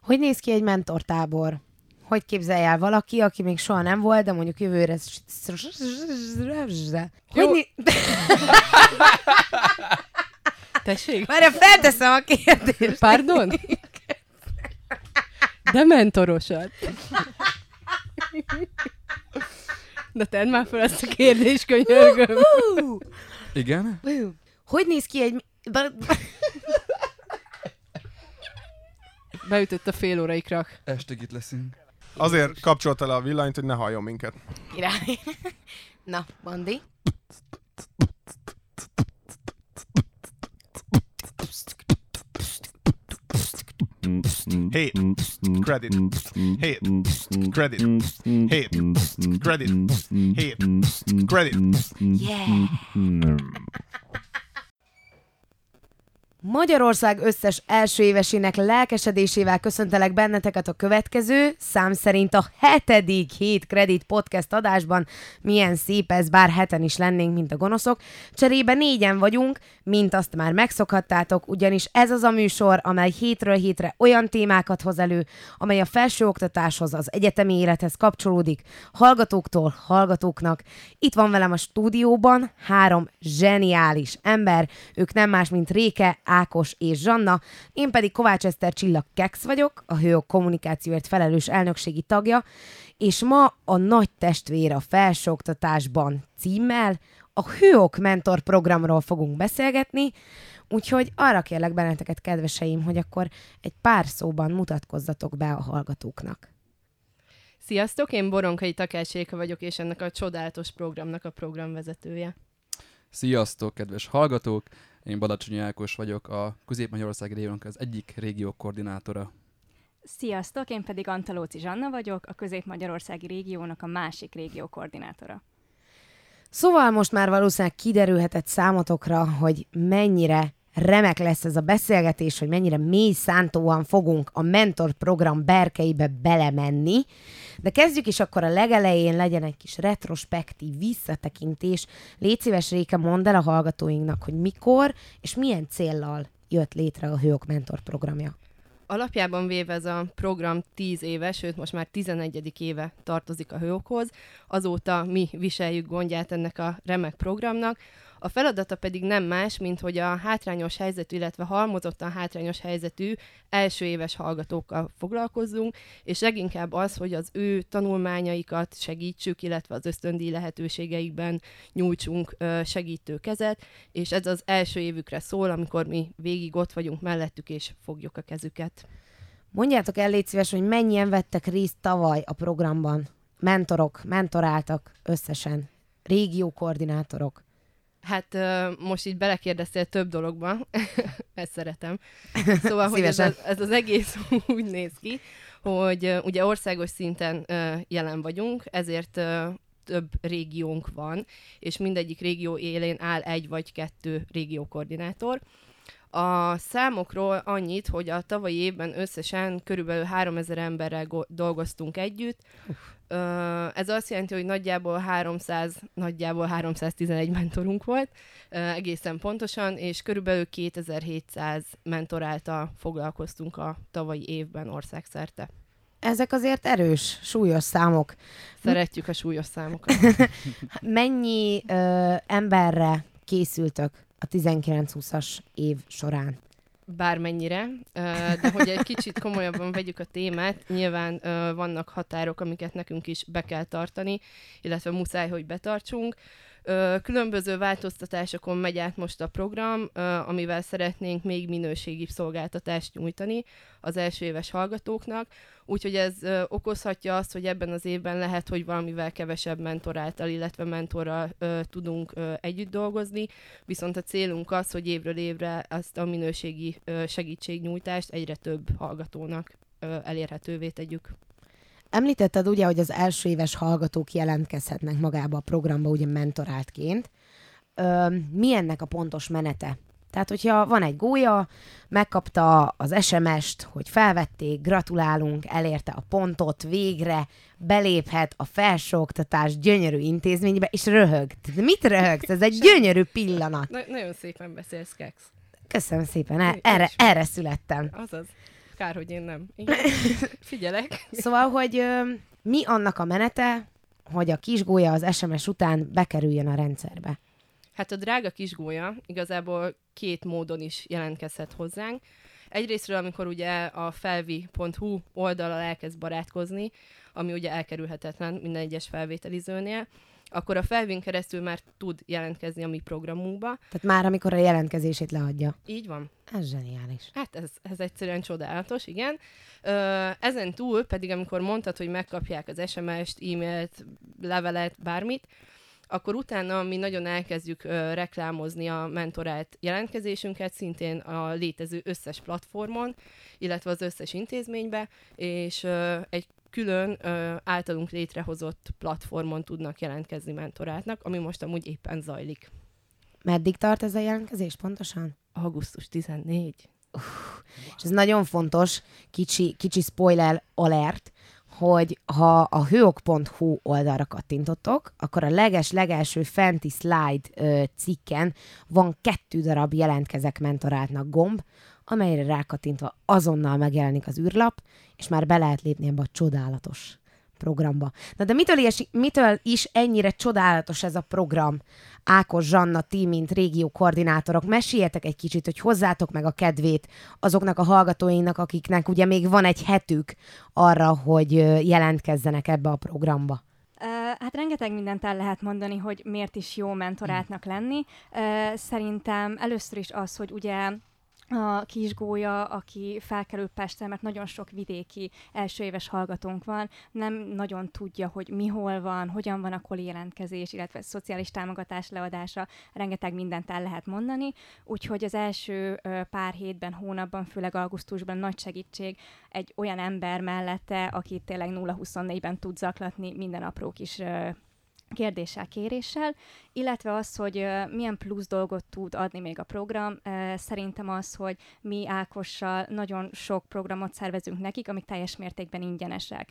Hogy néz ki egy mentortábor? Hogy képzelj el valaki, aki még soha nem volt, de mondjuk jövőre... Hogy né... Tessék? Várja, felteszem a kérdést. Pardon? De mentorosat. Na tedd már fel ezt a kérdést, könyörgöm. Igen? Hogy néz ki egy... Beütött a fél órai krak. Estig itt leszünk. Azért kapcsolta le a villanyt, hogy ne halljon minket. Király. Na, Bandi. Hét. Credit. Hét. Credit. Hét. Credit. Hét. Credit. Yeah! Magyarország összes első évesének lelkesedésével köszöntelek benneteket a következő, szám szerint a hetedik hét kredit podcast adásban. Milyen szép ez, bár heten is lennénk, mint a gonoszok. Cserébe négyen vagyunk, mint azt már megszokhattátok, ugyanis ez az a műsor, amely hétről hétre olyan témákat hoz elő, amely a felsőoktatáshoz, az egyetemi élethez kapcsolódik, hallgatóktól hallgatóknak. Itt van velem a stúdióban három zseniális ember, ők nem más, mint Réke, Ákos és Zsanna, én pedig Kovács Eszter Csillag Kex vagyok, a Hőok kommunikációért felelős elnökségi tagja, és ma a nagy testvér a felsőoktatásban címmel a Hőok mentor programról fogunk beszélgetni, úgyhogy arra kérlek benneteket, kedveseim, hogy akkor egy pár szóban mutatkozzatok be a hallgatóknak. Sziasztok, én Boronkai Takács Éka vagyok, és ennek a csodálatos programnak a programvezetője. Sziasztok, kedves hallgatók! Én Badacsonyi Ákos vagyok, a Közép-Magyarország régiónak az egyik régió koordinátora. Sziasztok, én pedig Antalóci Zsanna vagyok, a Közép-Magyarországi régiónak a másik régió koordinátora. Szóval most már valószínűleg kiderülhetett számotokra, hogy mennyire remek lesz ez a beszélgetés, hogy mennyire mély szántóan fogunk a mentor program berkeibe belemenni. De kezdjük is akkor a legelején, legyen egy kis retrospektív visszatekintés. Légy szíves, Réke, mondd el a hallgatóinknak, hogy mikor és milyen céllal jött létre a Hőok Mentor programja. Alapjában véve ez a program 10 éves, sőt most már 11. éve tartozik a hőokhoz. Azóta mi viseljük gondját ennek a remek programnak. A feladata pedig nem más, mint hogy a hátrányos helyzetű, illetve halmozottan hátrányos helyzetű első éves hallgatókkal foglalkozzunk, és leginkább az, hogy az ő tanulmányaikat segítsük, illetve az ösztöndíj lehetőségeikben nyújtsunk segítő kezet, és ez az első évükre szól, amikor mi végig ott vagyunk mellettük, és fogjuk a kezüket. Mondjátok el, légy szíves, hogy mennyien vettek részt tavaly a programban? Mentorok, mentoráltak összesen, régiókoordinátorok. Hát most így belekérdeztél több dologba, ezt szeretem. Szóval, hogy ez, az, ez az egész úgy néz ki, hogy ugye országos szinten jelen vagyunk, ezért több régiónk van, és mindegyik régió élén áll egy vagy kettő régiókoordinátor. A számokról annyit, hogy a tavalyi évben összesen körülbelül 3000 emberrel go- dolgoztunk együtt. Ez azt jelenti, hogy nagyjából 300, nagyjából 311 mentorunk volt, egészen pontosan, és körülbelül 2700 mentor által foglalkoztunk a tavalyi évben országszerte. Ezek azért erős, súlyos számok. Szeretjük a súlyos számokat. Mennyi ö, emberre készültök a 19-20-as év során? bármennyire, de hogy egy kicsit komolyabban vegyük a témát, nyilván vannak határok, amiket nekünk is be kell tartani, illetve muszáj, hogy betartsunk. Különböző változtatásokon megy át most a program, amivel szeretnénk még minőségibb szolgáltatást nyújtani az első éves hallgatóknak, úgyhogy ez okozhatja azt, hogy ebben az évben lehet, hogy valamivel kevesebb mentor által, illetve mentorral tudunk együtt dolgozni, viszont a célunk az, hogy évről évre ezt a minőségi segítségnyújtást egyre több hallgatónak elérhetővé tegyük. Említetted ugye, hogy az első éves hallgatók jelentkezhetnek magába a programba, ugye mentoráltként. Ö, mi ennek a pontos menete? Tehát, hogyha van egy gólya, megkapta az SMS-t, hogy felvették, gratulálunk, elérte a pontot, végre beléphet a felsőoktatás gyönyörű intézménybe, és röhög. Mit röhögsz? Ez egy gyönyörű pillanat. Na- nagyon szépen beszélsz, Kex. Köszönöm szépen, e- erre, erre születtem. Azaz. Kár, hogy én nem. Igen. Figyelek. Szóval, hogy ö, mi annak a menete, hogy a kisgólya az SMS után bekerüljön a rendszerbe? Hát a drága kisgólya igazából két módon is jelentkezhet hozzánk. Egyrésztről, amikor ugye a felvi.hu oldalal elkezd barátkozni, ami ugye elkerülhetetlen minden egyes felvételizőnél, akkor a felvin keresztül már tud jelentkezni a mi programunkba. Tehát már amikor a jelentkezését leadja. Így van. Ez zseniális. Hát ez, ez egyszerűen csodálatos, igen. Ezen túl pedig, amikor mondtad, hogy megkapják az SMS-t, e-mailt, levelet, bármit, akkor utána mi nagyon elkezdjük ö, reklámozni a mentorált jelentkezésünket, szintén a létező összes platformon, illetve az összes intézménybe, és ö, egy külön ö, általunk létrehozott platformon tudnak jelentkezni mentorátnak, ami most amúgy éppen zajlik. Meddig tart ez a jelentkezés pontosan? Augusztus 14. És ez nagyon fontos, kicsi, kicsi spoiler alert, hogy ha a hőok.hu oldalra kattintottok, akkor a leges-legelső fenti slide ö, cikken van kettő darab jelentkezek mentoráltnak gomb, amelyre rákattintva azonnal megjelenik az űrlap, és már be lehet lépni ebbe a csodálatos programba. Na de mitől is, mitől is ennyire csodálatos ez a program? Ákos, Zsanna, ti, mint régió koordinátorok, meséljetek egy kicsit, hogy hozzátok meg a kedvét azoknak a hallgatóinak, akiknek ugye még van egy hetük arra, hogy jelentkezzenek ebbe a programba. Hát rengeteg mindent el lehet mondani, hogy miért is jó mentorátnak lenni. Szerintem először is az, hogy ugye a kisgólya, aki felkerül Pestre, mert nagyon sok vidéki első éves hallgatónk van, nem nagyon tudja, hogy mi hol van, hogyan van a koli jelentkezés, illetve szociális támogatás leadása, rengeteg mindent el lehet mondani, úgyhogy az első pár hétben, hónapban, főleg augusztusban nagy segítség egy olyan ember mellette, aki tényleg 0-24-ben tud zaklatni minden apró kis kérdéssel, kéréssel, illetve az, hogy milyen plusz dolgot tud adni még a program. Szerintem az, hogy mi Ákossal nagyon sok programot szervezünk nekik, amik teljes mértékben ingyenesek.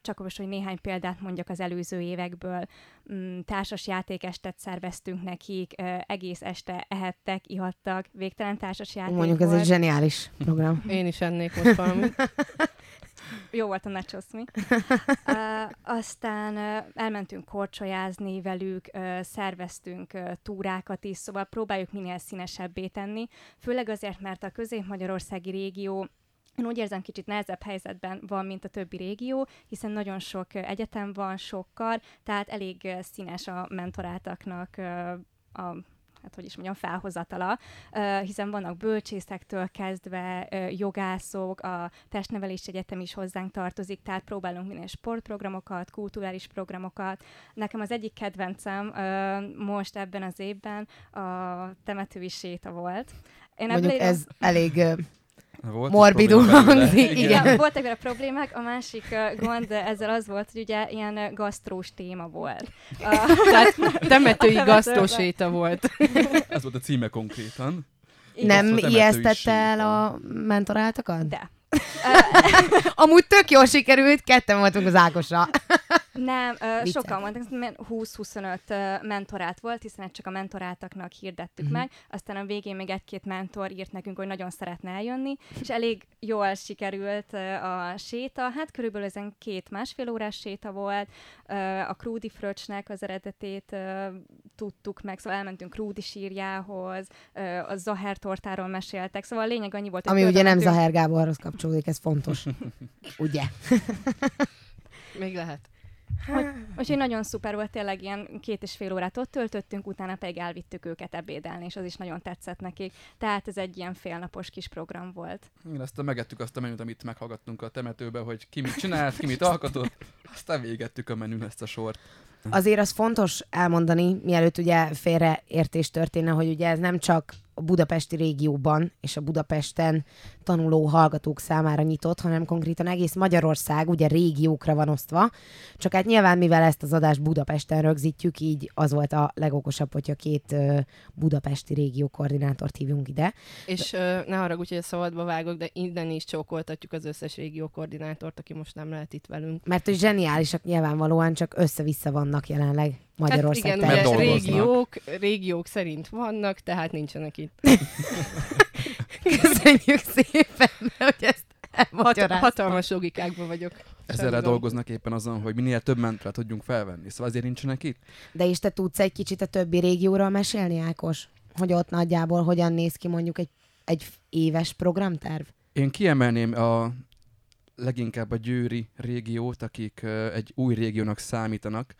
Csak most, hogy néhány példát mondjak az előző évekből. Mm, Társas játékestet szerveztünk nekik, egész este ehettek, ihattak, végtelen társas játék Mondjuk ez volt. egy zseniális program. Én is ennék most valamit. Jó volt a nachos, mi? uh, aztán uh, elmentünk korcsolyázni velük, uh, szerveztünk uh, túrákat is, szóval próbáljuk minél színesebbé tenni, főleg azért, mert a közép-magyarországi régió én úgy érzem, kicsit nehezebb helyzetben van, mint a többi régió, hiszen nagyon sok egyetem van, sok kar, tehát elég színes a mentorátaknak ö, a hát hogy is mondjam, felhozatala, hiszen vannak bölcsészektől kezdve jogászok, a testnevelési egyetem is hozzánk tartozik, tehát próbálunk minél sportprogramokat, kulturális programokat. Nekem az egyik kedvencem most ebben az évben a temetői séta volt. Én Mondjuk ez elég Volt morbidul hangzik. igen, Igen. voltak vele problémák. A másik uh, gond ezzel az volt, hogy ugye ilyen uh, gasztrós téma volt. Uh, Tehát temetői A gasztroséta volt. Ez volt a címe konkrétan. Nem Azt a ijesztette el a mentoráltakat? de. Amúgy tök jól sikerült, ketten voltunk az Ákosra. Nem, uh, Viccek. sokan mondták, mert 20-25 uh, mentorát volt, hiszen ezt csak a mentoráltaknak hirdettük Mhm. meg, aztán a végén még egy-két mentor írt nekünk, hogy nagyon szeretne eljönni, és elég jól sikerült a séta, hát körülbelül ezen két másfél órás séta volt, a Krúdi Fröcsnek az eredetét tudtuk meg, szóval elmentünk Krúdi sírjához, a Zaher tortáról meséltek, szóval a lényeg annyi volt, Ami ugye nem Zaher Gáborhoz kapcsolódik, ez fontos. Ugye? Még lehet. Úgyhogy nagyon szuper volt, tényleg ilyen két és fél órát ott töltöttünk, utána pedig elvittük őket ebédelni, és az is nagyon tetszett nekik. Tehát ez egy ilyen félnapos kis program volt. Igen, aztán megettük azt a menüt, amit meghallgattunk a temetőbe, hogy ki mit csinált, ki mit alkotott, aztán végettük a menün ezt a sort. Azért az fontos elmondani, mielőtt ugye félreértés történne, hogy ugye ez nem csak a budapesti régióban és a Budapesten tanuló hallgatók számára nyitott, hanem konkrétan egész Magyarország ugye régiókra van osztva. Csak hát nyilván, mivel ezt az adást Budapesten rögzítjük, így az volt a legokosabb, hogyha két budapesti régió koordinátort hívjunk ide. És ö, ne haragudj, hogy a szabadba vágok, de innen is csókoltatjuk az összes régió koordinátort, aki most nem lehet itt velünk. Mert hogy zseniálisak nyilvánvalóan, csak össze-vissza vannak jelenleg Magyarország hát igen, dolgoznak. régiók, régiók szerint vannak, tehát nincsenek itt. Köszönjük szépen, hogy ezt Hat, elmagyaráztam. hatalmas logikákban vagyok. Ezzel dolgoznak éppen azon, hogy minél több mentorát tudjunk felvenni. Szóval azért nincsenek itt. De és te tudsz egy kicsit a többi régióról mesélni, Ákos? Hogy ott nagyjából hogyan néz ki mondjuk egy, egy éves programterv? Én kiemelném a leginkább a győri régiót, akik egy új régiónak számítanak,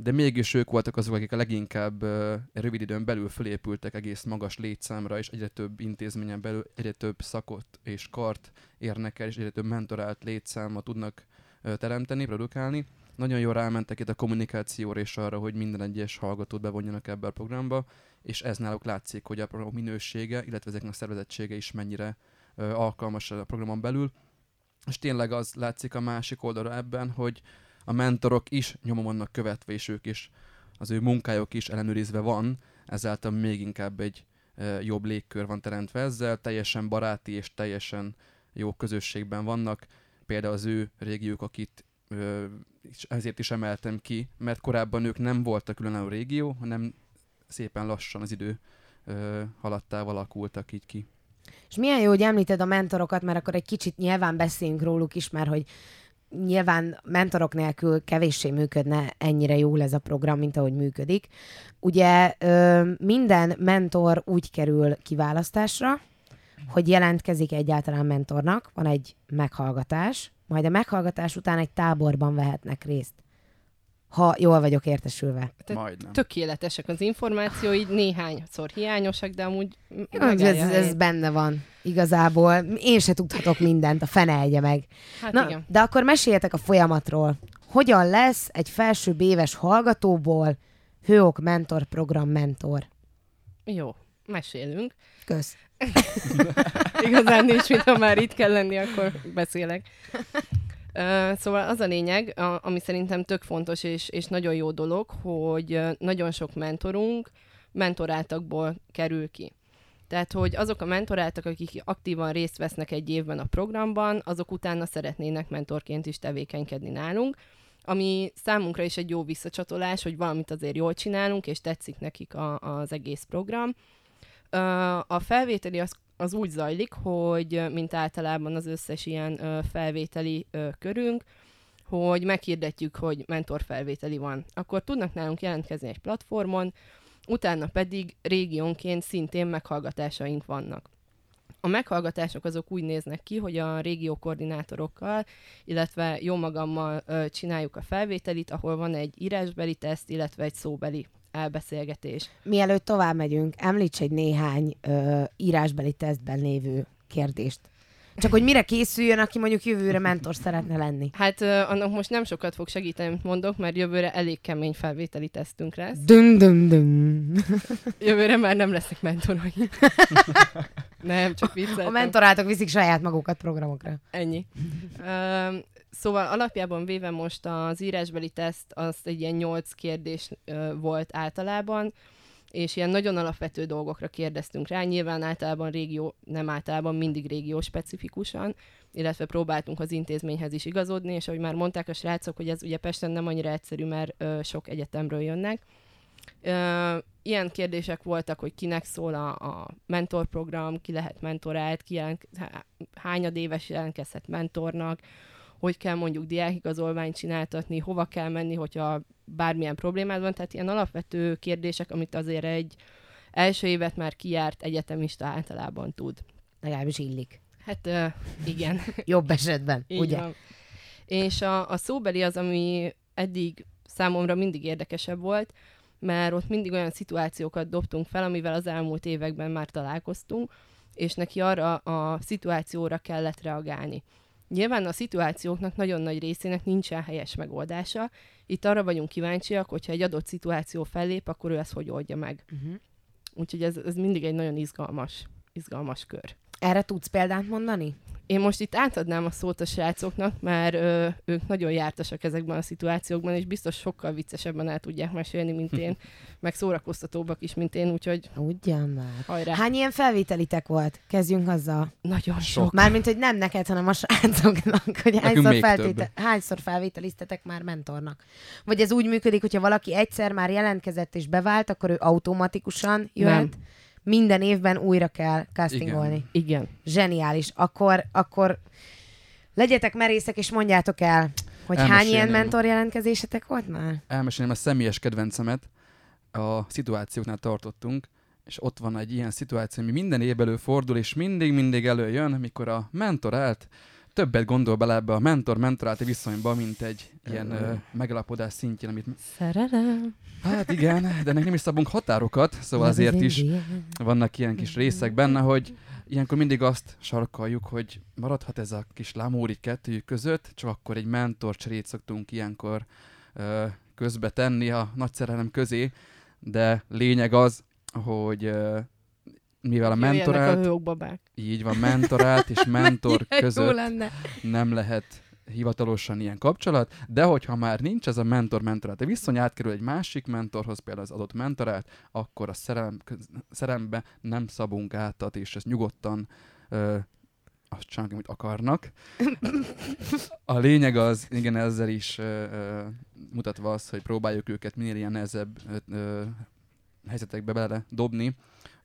de mégis ők voltak azok, akik a leginkább ö, rövid időn belül fölépültek egész magas létszámra, és egyre több intézményen belül egyre több szakot és kart érnek el, és egyre több mentorált létszámot tudnak ö, teremteni, produkálni. Nagyon jól rámentek itt a kommunikációra és arra, hogy minden egyes hallgatót bevonjanak ebbe a programba, és ez náluk látszik, hogy a program minősége, illetve ezeknek a szervezettsége is mennyire ö, alkalmas a programon belül. És tényleg az látszik a másik oldalra ebben, hogy a mentorok is nyomon vannak követve, és ők is, az ő munkájuk is ellenőrizve van, ezáltal még inkább egy jobb légkör van teremtve ezzel, teljesen baráti és teljesen jó közösségben vannak. Például az ő régiók, akit ö, ezért is emeltem ki, mert korábban ők nem voltak különálló régió, hanem szépen lassan az idő haladtával alakultak így ki. És milyen jó, hogy említed a mentorokat, mert akkor egy kicsit nyilván beszéljünk róluk is, mert hogy nyilván mentorok nélkül kevéssé működne ennyire jól ez a program, mint ahogy működik. Ugye minden mentor úgy kerül kiválasztásra, hogy jelentkezik egyáltalán mentornak, van egy meghallgatás, majd a meghallgatás után egy táborban vehetnek részt. Ha jól vagyok értesülve. Tehát Majdnem. Tökéletesek az információid, néhányszor hiányosak, de amúgy ez, ez benne van. Igazából én se tudhatok mindent, a fene egye meg. Hát Na, igen. de akkor meséljetek a folyamatról. Hogyan lesz egy felsőbb éves hallgatóból Hőok Mentor Program mentor? Jó, mesélünk. Kösz. Igazán nincs, mintha már itt kell lenni, akkor beszélek. Szóval az a lényeg, ami szerintem tök fontos és, és nagyon jó dolog, hogy nagyon sok mentorunk mentoráltakból kerül ki. Tehát, hogy azok a mentoráltak, akik aktívan részt vesznek egy évben a programban, azok utána szeretnének mentorként is tevékenykedni nálunk, ami számunkra is egy jó visszacsatolás, hogy valamit azért jól csinálunk, és tetszik nekik a, az egész program. A felvételi az, az úgy zajlik, hogy mint általában az összes ilyen ö, felvételi ö, körünk, hogy meghirdetjük, hogy mentor felvételi van. Akkor tudnak nálunk jelentkezni egy platformon, utána pedig régiónként szintén meghallgatásaink vannak. A meghallgatások azok úgy néznek ki, hogy a régió koordinátorokkal, illetve jó magammal ö, csináljuk a felvételit, ahol van egy írásbeli teszt, illetve egy szóbeli elbeszélgetés. Mielőtt tovább megyünk, említs egy néhány ö, írásbeli tesztben lévő kérdést. Csak hogy mire készüljön, aki mondjuk jövőre mentor szeretne lenni. Hát ö, annak most nem sokat fog segíteni, amit mondok, mert jövőre elég kemény felvételi tesztünk lesz. Dum, dum, dum. Jövőre már nem lesznek mentorai. nem, csak A vicceltem. mentorátok viszik saját magukat programokra. Ennyi. Ö, szóval alapjában véve most az írásbeli teszt az egy ilyen nyolc kérdés volt általában, és ilyen nagyon alapvető dolgokra kérdeztünk rá. Nyilván általában régió, nem általában mindig régió specifikusan, illetve próbáltunk az intézményhez is igazodni, és ahogy már mondták a srácok, hogy ez ugye Pesten nem annyira egyszerű, mert ö, sok egyetemről jönnek. Ö, ilyen kérdések voltak, hogy kinek szól a, a mentorprogram, ki lehet mentorált, ki jelen, há- hányad éves jelentkezhet mentornak, hogy kell mondjuk diákigazolványt csináltatni, hova kell menni, hogyha bármilyen problémád van, tehát ilyen alapvető kérdések, amit azért egy első évet már kijárt egyetemista általában tud. Legalábbis illik. Hát ö, igen. Jobb esetben, Így ugye? Van. És a, a szóbeli az, ami eddig számomra mindig érdekesebb volt, mert ott mindig olyan szituációkat dobtunk fel, amivel az elmúlt években már találkoztunk, és neki arra a szituációra kellett reagálni. Nyilván a szituációknak nagyon nagy részének nincsen helyes megoldása. Itt arra vagyunk kíváncsiak, hogyha egy adott szituáció fellép, akkor ő ezt hogy oldja meg. Uh-huh. Úgyhogy ez, ez mindig egy nagyon izgalmas, izgalmas kör. Erre tudsz példát mondani? Én most itt átadnám a szót a srácoknak, mert ö, ők nagyon jártasak ezekben a szituációkban, és biztos sokkal viccesebben el tudják mesélni, mint én, meg szórakoztatóbbak is, mint én, úgyhogy Ugyan már. hajrá. Hány ilyen felvételitek volt? Kezdjünk azzal. Nagyon sok. Mármint, hogy nem neked, hanem a srácoknak, hogy hányszor, feltéte- hányszor felvételiztetek már mentornak. Vagy ez úgy működik, hogyha valaki egyszer már jelentkezett és bevált, akkor ő automatikusan jöhet. Nem. Minden évben újra kell castingolni. Igen. Igen. Zseniális. Akkor, akkor Legyetek merészek, és mondjátok el, hogy hány ilyen mentor jelentkezésetek volt már? elmesélném a személyes kedvencemet. A szituációknál tartottunk, és ott van egy ilyen szituáció, ami minden évben előfordul, és mindig-mindig előjön, mikor a mentorált többet gondol bele ebbe a mentor-mentorálti viszonyba, mint egy ilyen ö, megalapodás szintjén, amit... Szerelem. Hát igen, de ennek nem is szabunk határokat, szóval azért is vannak ilyen kis részek benne, hogy ilyenkor mindig azt sarkaljuk, hogy maradhat ez a kis lámóri kettőjük között, csak akkor egy mentor cserét szoktunk ilyenkor ö, közbe tenni a nagy szerelem közé, de lényeg az, hogy ö, mivel a Jöjjenek a így van, mentorált és mentor között lenne. nem lehet hivatalosan ilyen kapcsolat, de hogyha már nincs ez a mentor-mentorát, de viszony átkerül egy másik mentorhoz, például az adott mentorát, akkor a szerelem, szerelembe nem szabunk átat, és ezt nyugodtan ö, azt csinálnak, amit akarnak. A lényeg az, igen, ezzel is ö, ö, mutatva az, hogy próbáljuk őket minél ilyen nehezebb ö, ö, helyzetekbe bele dobni,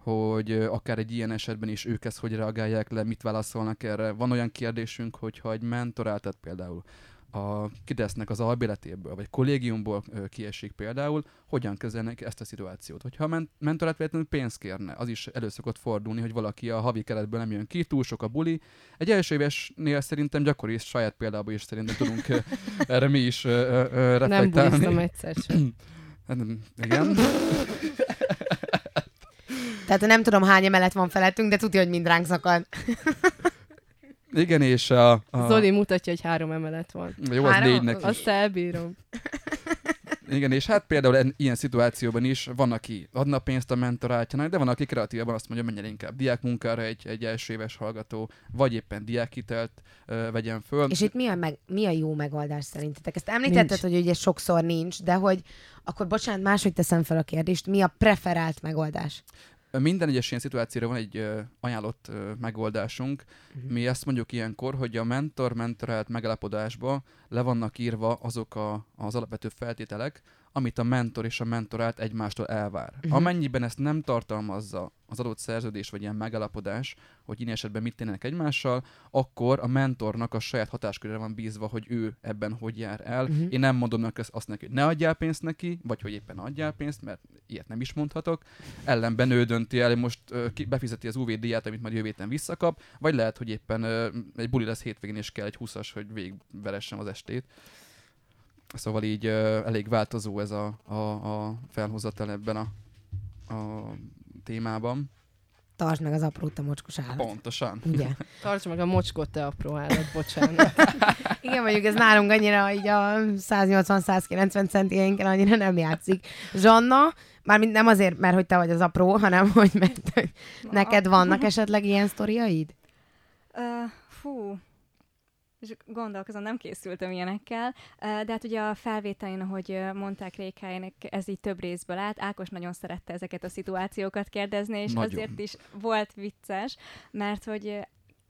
hogy akár egy ilyen esetben is ők ezt hogy reagálják le, mit válaszolnak erre. Van olyan kérdésünk, hogyha egy mentoráltat például a, kidesznek az albéletéből, vagy kollégiumból kiesik például, hogyan kezelnek ezt a szituációt. Hogyha a men- mentorát véletlenül pénzt kérne, az is elő szokott fordulni, hogy valaki a havi keretből nem jön ki, túl sok a buli. Egy első évesnél szerintem gyakori, és saját példából is szerintem tudunk erre mi is ö, ö, ö, Nem reflektálni. buliztam egyszer sem. Hát, igen. Tehát nem tudom hány emelet van felettünk, de tudja, hogy mind ránk szakad. Igen, és a... a Zoli mutatja, hogy három emelet van. jó, az négynek is. Azt elbírom. Igen, és hát például en- ilyen szituációban is van, aki adna pénzt a mentorátjának, de van, aki kreatívabban azt mondja, menjen inkább diákmunkára egy, egy első éves hallgató, vagy éppen diákhitelt ö, vegyen föl. És itt mi a, meg, mi a jó megoldás szerintetek? Ezt említetted, Nincs. hogy ugye sokszor nincs, de hogy akkor bocsánat, máshogy teszem fel a kérdést, mi a preferált megoldás? Minden egyes ilyen szituációra van egy ö, ajánlott ö, megoldásunk. Mhm. Mi ezt mondjuk ilyenkor, hogy a mentor-mentorált megállapodásba le vannak írva azok a, az alapvető feltételek, amit a mentor és a mentorált egymástól elvár. Mhm. Amennyiben ezt nem tartalmazza az adott szerződés vagy ilyen megállapodás, hogy ilyen esetben mit tennének egymással, akkor a mentornak a saját hatáskörére van bízva, hogy ő ebben hogy jár el. Mhm. Én nem mondom neki azt- neki, hogy ne adjál pénzt neki, vagy hogy éppen adjál pénzt, mert ilyet nem is mondhatok. Ellenben ő dönti el, most ki, befizeti az UV díját, amit majd jövő héten visszakap, vagy lehet, hogy éppen ö, egy buli lesz hétvégén, és kell egy 20-as, hogy végigveressem az estét. Szóval így elég változó ez a, a, a felhozatal ebben a, a témában. Tartsd meg az aprót, a mocskos állat. Pontosan. Ugye? Tartsd meg a mocskot, te apró állat, bocsánat. Igen, mondjuk ez nálunk annyira így a 180-190 centiénkkel annyira nem játszik. Zsanna, mármint nem azért, mert hogy te vagy az apró, hanem hogy mert hogy neked vannak esetleg ilyen sztoriaid? Uh, fú, és gondolkozom, nem készültem ilyenekkel, de hát ugye a felvételén, ahogy mondták Rékájának, ez így több részből állt. Ákos nagyon szerette ezeket a szituációkat kérdezni, és Nagyon. azért is volt vicces, mert hogy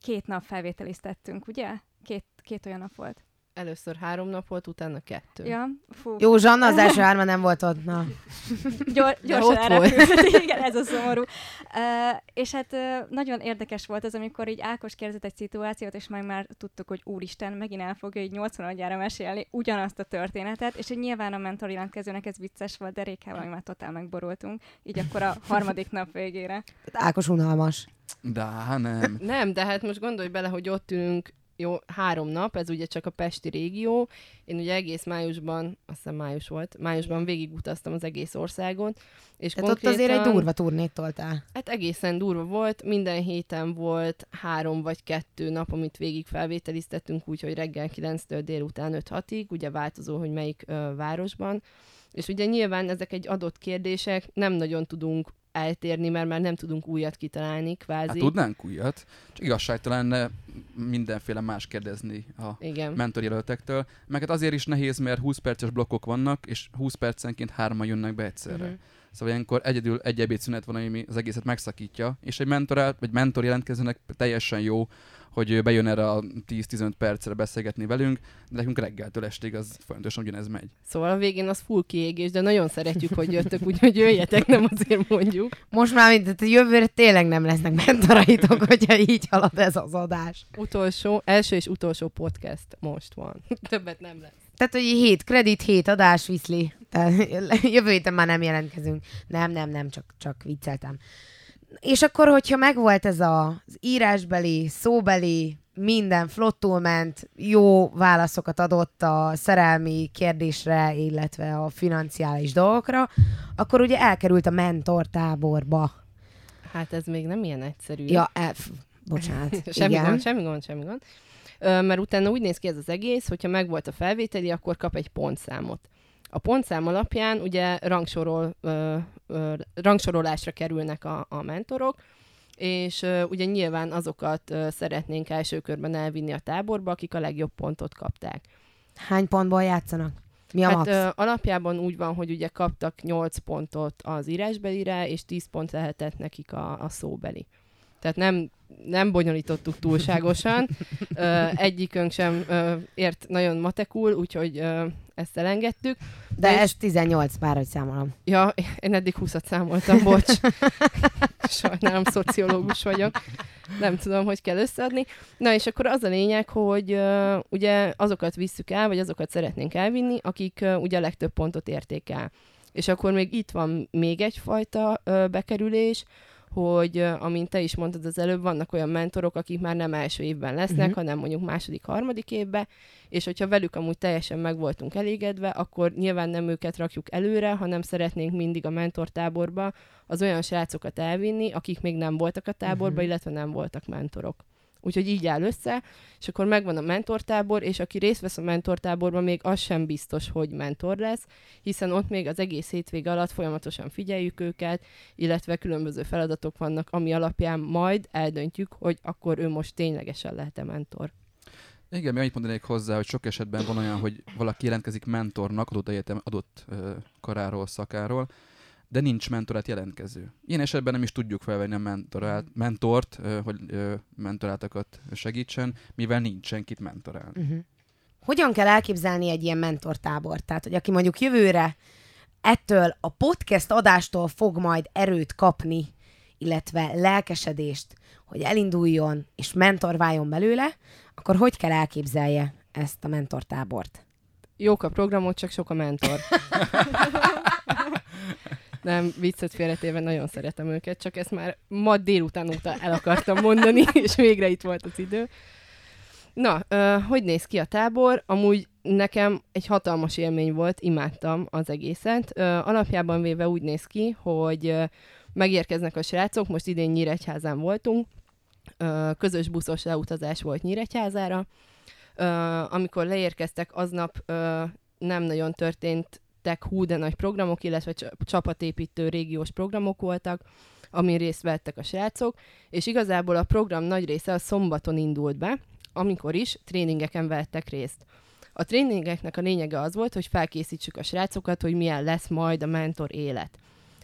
két nap felvételiztettünk, ugye? Két, két olyan nap volt. Először három nap volt, utána kettő. Ja, fú. Jó, Zsanna az első hárma nem volt ott. Na. Gyor, gyorsan ott elrepült. Igen, ez a szomorú. Uh, és hát uh, nagyon érdekes volt az, amikor így Ákos kérdezett egy szituációt, és majd már tudtuk, hogy úristen, megint el fogja így 80 adjára mesélni ugyanazt a történetet, és hogy nyilván a mentor jelentkezőnek ez vicces volt, de Rékával mi már totál megborultunk, így akkor a harmadik nap végére. Ákos unalmas. De hát nem. Nem, de hát most gondolj bele, hogy ott ülünk jó, három nap, ez ugye csak a Pesti régió. Én ugye egész májusban, azt hiszem május volt, májusban végigutaztam az egész országon. És Tehát ott azért egy durva turnét toltál. Hát egészen durva volt, minden héten volt három vagy kettő nap, amit végig felvételiztettünk, úgyhogy reggel 9-től délután 5-6-ig, ugye változó, hogy melyik ö, városban. És ugye nyilván ezek egy adott kérdések, nem nagyon tudunk eltérni, mert már nem tudunk újat kitalálni, kvázi. Hát tudnánk újat, csak igazságtalan lenne mindenféle más kérdezni a Igen. mentorjelöltektől. Meg hát azért is nehéz, mert 20 perces blokkok vannak, és 20 percenként hárman jönnek be egyszerre. Mhm. Szóval ilyenkor egyedül egy ebédszünet van, ami az egészet megszakítja, és egy mentor, vagy mentor jelentkezőnek teljesen jó, hogy bejön erre a 10-15 percre beszélgetni velünk, de nekünk reggeltől estig az folyamatosan ugyanez megy. Szóval a végén az full kiégés, de nagyon szeretjük, hogy jöttök, úgyhogy jöjjetek, nem azért mondjuk. Most már mint a jövőre tényleg nem lesznek mentoraitok, hogyha így halad ez az adás. Utolsó, első és utolsó podcast most van. Többet nem lesz. Tehát, hogy hét kredit, hét adás, viszli. Tehát, jövő héten már nem jelentkezünk. Nem, nem, nem, csak, csak vicceltem. És akkor, hogyha megvolt ez a, az írásbeli, szóbeli, minden flottul ment, jó válaszokat adott a szerelmi kérdésre, illetve a financiális dolgokra, akkor ugye elkerült a mentortáborba. Hát ez még nem ilyen egyszerű. Ja, e, f, bocsánat. semmi igen. gond, semmi gond, semmi gond. Ö, mert utána úgy néz ki ez az egész, hogyha megvolt a felvételi, akkor kap egy pontszámot. A pontszám alapján ugye rangsorol, ö, ö, rangsorolásra kerülnek a, a mentorok, és ö, ugye nyilván azokat ö, szeretnénk első körben elvinni a táborba, akik a legjobb pontot kapták. Hány pontból játszanak? Mi a Hát max? ö, alapjában úgy van, hogy ugye kaptak 8 pontot az írásbelire, és 10 pont lehetett nekik a, a szóbeli. Tehát nem, nem bonyolítottuk túlságosan. Ö, egyikünk sem ö, ért nagyon matekul, úgyhogy ö, ezt elengedtük. De és- ez 18 már, hogy számolom. Ja, én eddig 20-at számoltam, bocs. Sajnálom, szociológus vagyok. Nem tudom, hogy kell összeadni. Na, és akkor az a lényeg, hogy uh, ugye azokat visszük el, vagy azokat szeretnénk elvinni, akik uh, ugye a legtöbb pontot érték el. És akkor még itt van még egyfajta uh, bekerülés, hogy, amint te is mondtad az előbb, vannak olyan mentorok, akik már nem első évben lesznek, uh-huh. hanem mondjuk második, harmadik évben, és hogyha velük amúgy teljesen meg voltunk elégedve, akkor nyilván nem őket rakjuk előre, hanem szeretnénk mindig a mentortáborba az olyan srácokat elvinni, akik még nem voltak a táborba, uh-huh. illetve nem voltak mentorok. Úgyhogy így áll össze, és akkor megvan a mentortábor, és aki részt vesz a mentortáborban, még az sem biztos, hogy mentor lesz, hiszen ott még az egész hétvége alatt folyamatosan figyeljük őket, illetve különböző feladatok vannak, ami alapján majd eldöntjük, hogy akkor ő most ténylegesen lehet-e mentor. Igen, még annyit mondanék hozzá, hogy sok esetben van olyan, hogy valaki jelentkezik mentornak adott egyetem adott ö, karáról, szakáról, de nincs mentorát jelentkező. Ilyen esetben nem is tudjuk felvenni a mentorát, mentort, ö, hogy mentorátakat segítsen, mivel nincs senkit mentorálni. Uh-huh. Hogyan kell elképzelni egy ilyen mentortábort? Tehát, hogy aki mondjuk jövőre ettől a podcast adástól fog majd erőt kapni, illetve lelkesedést, hogy elinduljon és mentor váljon belőle, akkor hogy kell elképzelje ezt a mentortábort? Jók a programok, csak sok a mentor. Nem, viccet félretéve nagyon szeretem őket, csak ezt már ma délután óta el akartam mondani, és végre itt volt az idő. Na, ö, hogy néz ki a tábor? Amúgy nekem egy hatalmas élmény volt, imádtam az egészet. Ö, alapjában véve úgy néz ki, hogy ö, megérkeznek a srácok, most idén Nyíregyházán voltunk, ö, közös buszos leutazás volt Nyíregyházára, ö, amikor leérkeztek, aznap ö, nem nagyon történtek hú de nagy programok, illetve cs- csapatépítő régiós programok voltak, amin részt vettek a srácok, és igazából a program nagy része a szombaton indult be, amikor is tréningeken vettek részt. A tréningeknek a lényege az volt, hogy felkészítsük a srácokat, hogy milyen lesz majd a mentor élet.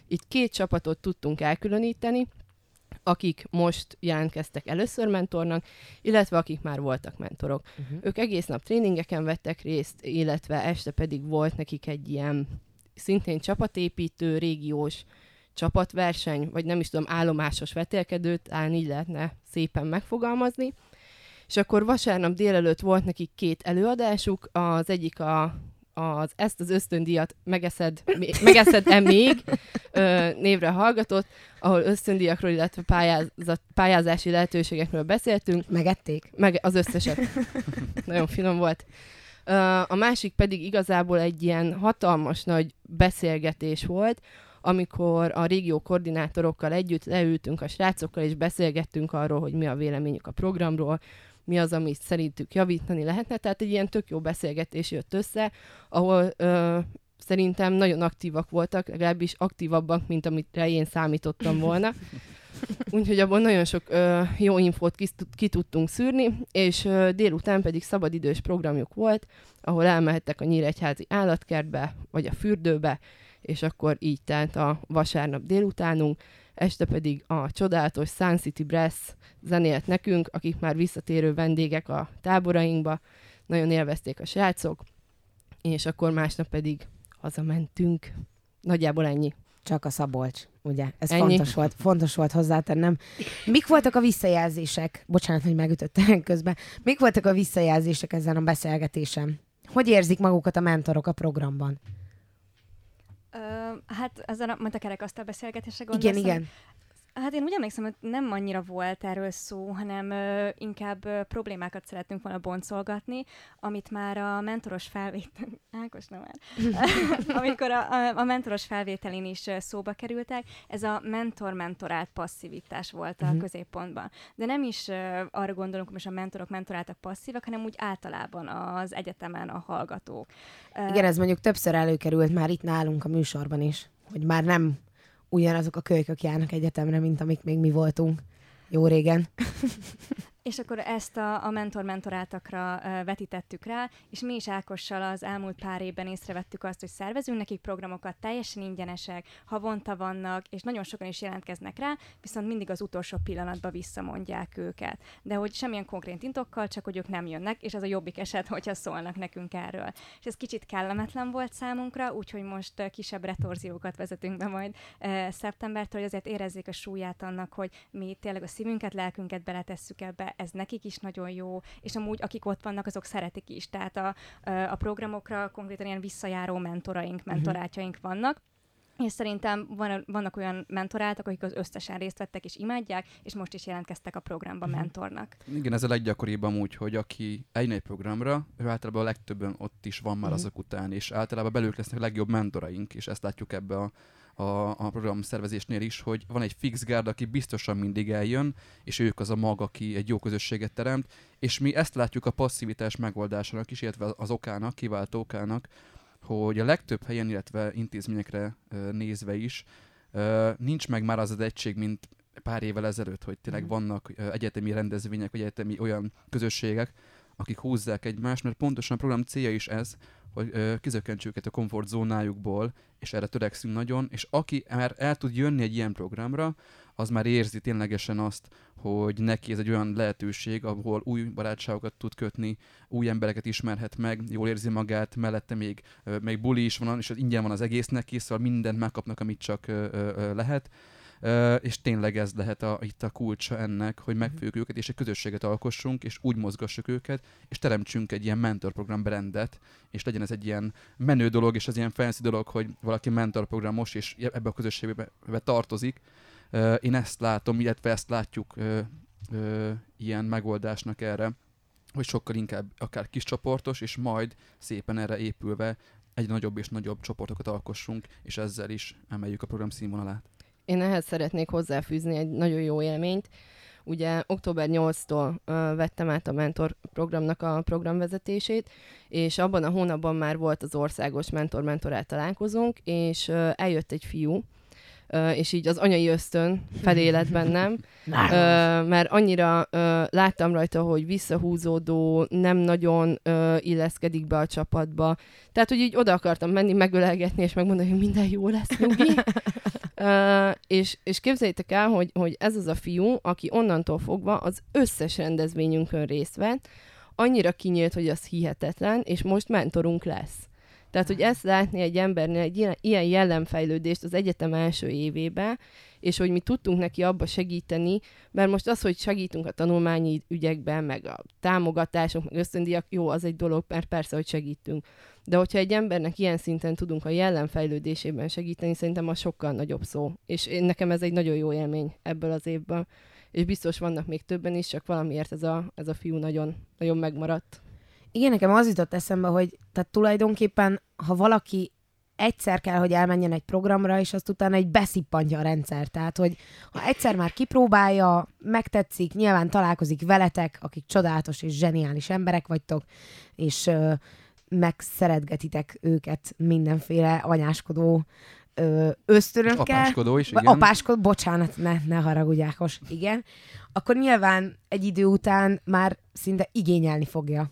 Itt két csapatot tudtunk elkülöníteni, akik most jelentkeztek először mentornak, illetve akik már voltak mentorok. Uh-huh. Ők egész nap tréningeken vettek részt, illetve este pedig volt nekik egy ilyen szintén csapatépítő, régiós csapatverseny, vagy nem is tudom, állomásos vetélkedőt, talán így lehetne szépen megfogalmazni. És akkor vasárnap délelőtt volt nekik két előadásuk, az egyik a, az ezt az ösztöndíjat megeszed, megeszed-e még ö, névre hallgatott, ahol ösztöndíjakról, illetve pályázat, pályázási lehetőségekről beszéltünk, Megették? meg az összeset. Nagyon finom volt. Ö, A másik pedig igazából egy ilyen hatalmas nagy beszélgetés volt, amikor a régió koordinátorokkal együtt leültünk a srácokkal, és beszélgettünk arról, hogy mi a véleményük a programról, mi az, amit szerintük javítani lehetne. Tehát egy ilyen tök jó beszélgetés jött össze, ahol ö, szerintem nagyon aktívak voltak, legalábbis aktívabbak, mint amire én számítottam volna. Úgyhogy abból nagyon sok ö, jó infót ki, ki tudtunk szűrni, és ö, délután pedig szabadidős programjuk volt, ahol elmehettek a Nyíregyházi állatkertbe, vagy a fürdőbe, és akkor így telt a vasárnap délutánunk, este pedig a csodálatos Sun City Brass zenélt nekünk, akik már visszatérő vendégek a táborainkba, nagyon élvezték a srácok, és akkor másnap pedig hazamentünk. Nagyjából ennyi. Csak a Szabolcs, ugye? Ez Ennyi. fontos volt, fontos volt hozzátennem. Mik voltak a visszajelzések? Bocsánat, hogy megütöttem közben. Mik voltak a visszajelzések ezen a beszélgetésen? Hogy érzik magukat a mentorok a programban? Ö, hát ezen a, majd a kerekasztal beszélgetésre Igen, gondolsz? igen. Hát én úgy emlékszem, hogy nem annyira volt erről szó, hanem ö, inkább ö, problémákat szerettünk volna boncolgatni, amit már a mentoros felvétel... Ákos, nem már. Amikor a, a, a mentoros felvételén is ö, szóba kerültek, ez a mentor-mentorált passzivitás volt a Mhm. középpontban. De nem is ö, arra gondolunk, hogy most a mentorok mentoráltak passzívak, hanem úgy általában az egyetemen a hallgatók. Igen, ez mondjuk többször előkerült már itt nálunk a műsorban is, hogy már nem ugyanazok a kölykök járnak egyetemre, mint amik még mi voltunk jó régen. És akkor ezt a, a mentor-mentoráltakra vetítettük rá, és mi is Ákossal az elmúlt pár évben észrevettük azt, hogy szervezünk nekik programokat, teljesen ingyenesek, havonta vannak, és nagyon sokan is jelentkeznek rá, viszont mindig az utolsó pillanatban visszamondják őket. De hogy semmilyen konkrét intokkal, csak hogy ők nem jönnek, és az a jobbik eset, hogyha szólnak nekünk erről. És ez kicsit kellemetlen volt számunkra, úgyhogy most kisebb retorziókat vezetünk be majd uh, szeptembertől, hogy azért érezzék a súlyát annak, hogy mi tényleg a szívünket, lelkünket beletesszük ebbe, ez nekik is nagyon jó, és amúgy akik ott vannak, azok szeretik is. Tehát a, a programokra konkrétan ilyen visszajáró mentoraink, mentorátjaink vannak, és szerintem van, vannak olyan mentoráltak, akik az összesen részt vettek és imádják, és most is jelentkeztek a programba Mhm. mentornak. Igen, ez a leggyakoribb amúgy, hogy aki eljön egy programra, ő általában a legtöbben ott is van már Mhm. azok után, és általában belőlük lesznek a legjobb mentoraink, és ezt látjuk ebbe a, a, a program szervezésnél is, hogy van egy fix gárd, aki biztosan mindig eljön, és ők az a mag, aki egy jó közösséget teremt, és mi ezt látjuk a passzivitás megoldásának is, illetve az okának, kiváltó okának, hogy a legtöbb helyen, illetve intézményekre nézve is, nincs meg már az az egység, mint pár évvel ezelőtt, hogy tényleg Mhm. vannak egyetemi rendezvények, vagy egyetemi olyan közösségek, akik húzzák egymást, mert pontosan a program célja is ez, hogy ö, kizökkentsük őket a komfortzónájukból, és erre törekszünk nagyon, és aki már el tud jönni egy ilyen programra, az már érzi ténylegesen azt, hogy neki ez egy olyan lehetőség, ahol új barátságokat tud kötni, új embereket ismerhet meg, jól érzi magát, mellette még, még buli is van, és ingyen van az egész neki, szóval mindent megkapnak, amit csak lehet. És tényleg ez lehet a, itt a kulcsa ennek, hogy megfőjük őket, és egy közösséget alkossunk, és úgy mozgassuk őket, és teremtsünk egy ilyen mentorprogram brandet, és legyen ez egy ilyen menő dolog, és az ilyen fancy dolog, hogy valaki mentorprogramos, és ebbe a közösségbe be tartozik. Én ezt látom, illetve ezt látjuk ilyen megoldásnak erre, hogy sokkal inkább akár kis csoportos, és majd szépen erre épülve egy nagyobb és nagyobb csoportokat alkossunk, és ezzel is emeljük a program színvonalát. Én ehhez szeretnék hozzáfűzni egy nagyon jó élményt. Ugye október 8-tól ö, vettem át a mentor programnak a programvezetését, és abban a hónapban már volt az országos mentor-mentorát találkozónk, és ö, eljött egy fiú, ö, és így az anyai ösztön felé lett bennem, Ö, mert annyira ö, láttam rajta, hogy visszahúzódó, nem nagyon illeszkedik be a csapatba. Tehát, hogy így oda akartam menni, megölelgetni, és megmondani, hogy minden jó lesz, nyugi. és, és képzeljétek el, hogy, hogy ez az a fiú, aki onnantól fogva az összes rendezvényünkön részt vett, annyira kinyílt, hogy az hihetetlen, és most mentorunk lesz. Tehát, hogy ezt látni egy embernél, egy ilyen- jellemfejlődést az egyetem első évében, és hogy mi tudtunk neki abba segíteni, mert most az, hogy segítünk a tanulmányi ügyekben, meg a támogatások, meg ösztöndiak, jó, az egy dolog, mert persze, hogy segítünk. De hogyha egy embernek ilyen szinten tudunk a jellemfejlődésében segíteni, szerintem az sokkal nagyobb szó. És én, nekem ez egy nagyon jó élmény ebből az évből. És biztos vannak még többen is, csak valamiért ez a, ez a fiú nagyon, nagyon megmaradt. Igen, nekem az jutott eszembe, hogy tehát tulajdonképpen, ha valaki egyszer kell, hogy elmenjen egy programra, és azt utána egy beszippantja a rendszer. Tehát, hogy ha egyszer már kipróbálja, megtetszik, nyilván találkozik veletek, akik csodálatos és zseniális emberek vagytok, és megszeretgetitek őket mindenféle anyáskodó ösztönökkel. Apáskodó is, igen. Apáskod, bocsánat, ne, ne haragudj Ákos, igen. Akkor nyilván egy idő után már szinte igényelni fogja,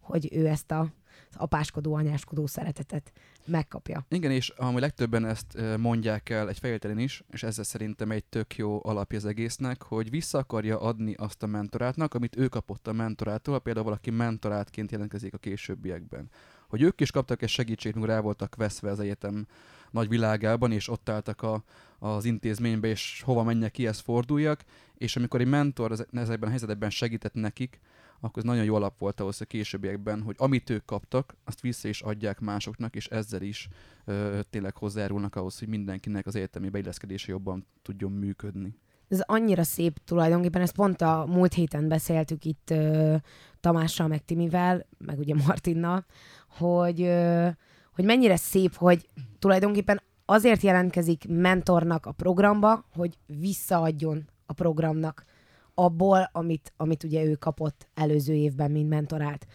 hogy ő ezt a apáskodó, anyáskodó szeretetet megkapja. Igen, és ami legtöbben ezt mondják el egy felvételen is, és ezzel szerintem egy tök jó alapja az egésznek, hogy vissza akarja adni azt a mentorátnak, amit ő kapott a mentorától, például valaki mentorátként jelentkezik a későbbiekben. Hogy ők is kaptak egy segítséget, amikor rá voltak veszve az egyetem nagy világában, és ott álltak a, az intézménybe, és hova menjek, kihez forduljak, és amikor egy mentor ez- ezekben a helyzetekben segített nekik, akkor ez nagyon jó alap volt ahhoz a későbbiekben, hogy amit ők kaptak, azt vissza is adják másoknak, és ezzel is ö, tényleg hozzájárulnak ahhoz, hogy mindenkinek az egyetemi beilleszkedése jobban tudjon működni. Ez annyira szép tulajdonképpen, ezt pont a múlt héten beszéltük itt ö, Tamással, meg Timivel, meg ugye Martinnal, hogy, ö, hogy mennyire szép, hogy tulajdonképpen azért jelentkezik mentornak a programba, hogy visszaadjon a programnak abból, amit, amit ugye ő kapott előző évben, mint mentorát.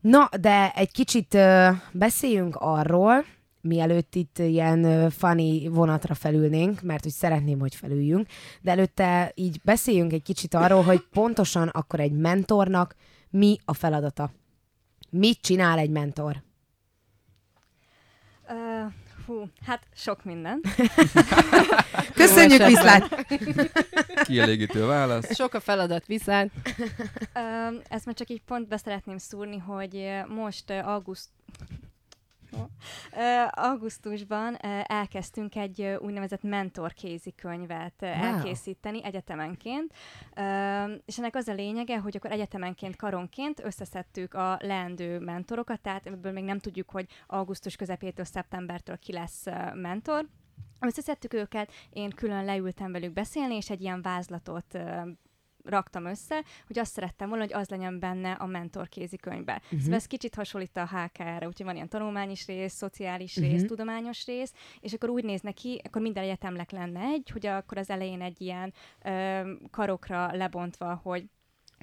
Na, de egy kicsit ö, beszéljünk arról, mielőtt itt ilyen ö, funny vonatra felülnénk, mert hogy szeretném, hogy felüljünk, de előtte így beszéljünk egy kicsit arról, hogy pontosan akkor egy mentornak mi a feladata. Mit csinál egy mentor? Uh, hú, hát sok minden. Köszönjük, viszlát! Kielégítő válasz. Sok a feladat viszont. Ö, ezt már csak így pont be szeretném szúrni, hogy most auguszt... augusztusban elkezdtünk egy úgynevezett mentor kézikönyvet elkészíteni egyetemenként, és ennek az a lényege, hogy akkor egyetemenként, karonként összeszedtük a leendő mentorokat, tehát ebből még nem tudjuk, hogy augusztus közepétől, szeptembertől ki lesz mentor, Összeszedtük őket, én külön leültem velük beszélni, és egy ilyen vázlatot raktam össze, hogy azt szerettem volna, hogy az legyen benne a mentor kézikönyvbe. Uh-huh. Szóval ez kicsit hasonlít a HKR-re, úgyhogy van ilyen tanulmányos rész, szociális rész, Mhm. tudományos rész, és akkor úgy néz neki, akkor minden egyetemnek lenne egy, hogy akkor az elején egy ilyen ö, karokra lebontva, hogy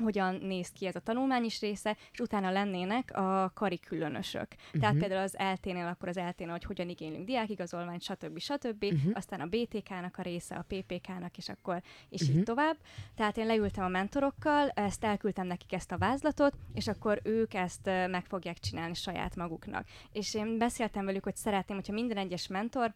hogyan néz ki ez a tanulmányos része, és utána lennének a karikülönösök. Uh-huh. Tehát például az LT-nél, akkor az LT-nél, hogy hogyan igénylünk diákigazolványt, stb. stb. Uh-huh. Aztán a BTK-nak a része, a PPK-nak, és akkor és uh-huh. így tovább. Tehát én leültem a mentorokkal, ezt elküldtem nekik ezt a vázlatot, és akkor ők ezt meg fogják csinálni saját maguknak. És én beszéltem velük, hogy szeretném, hogyha minden egyes mentor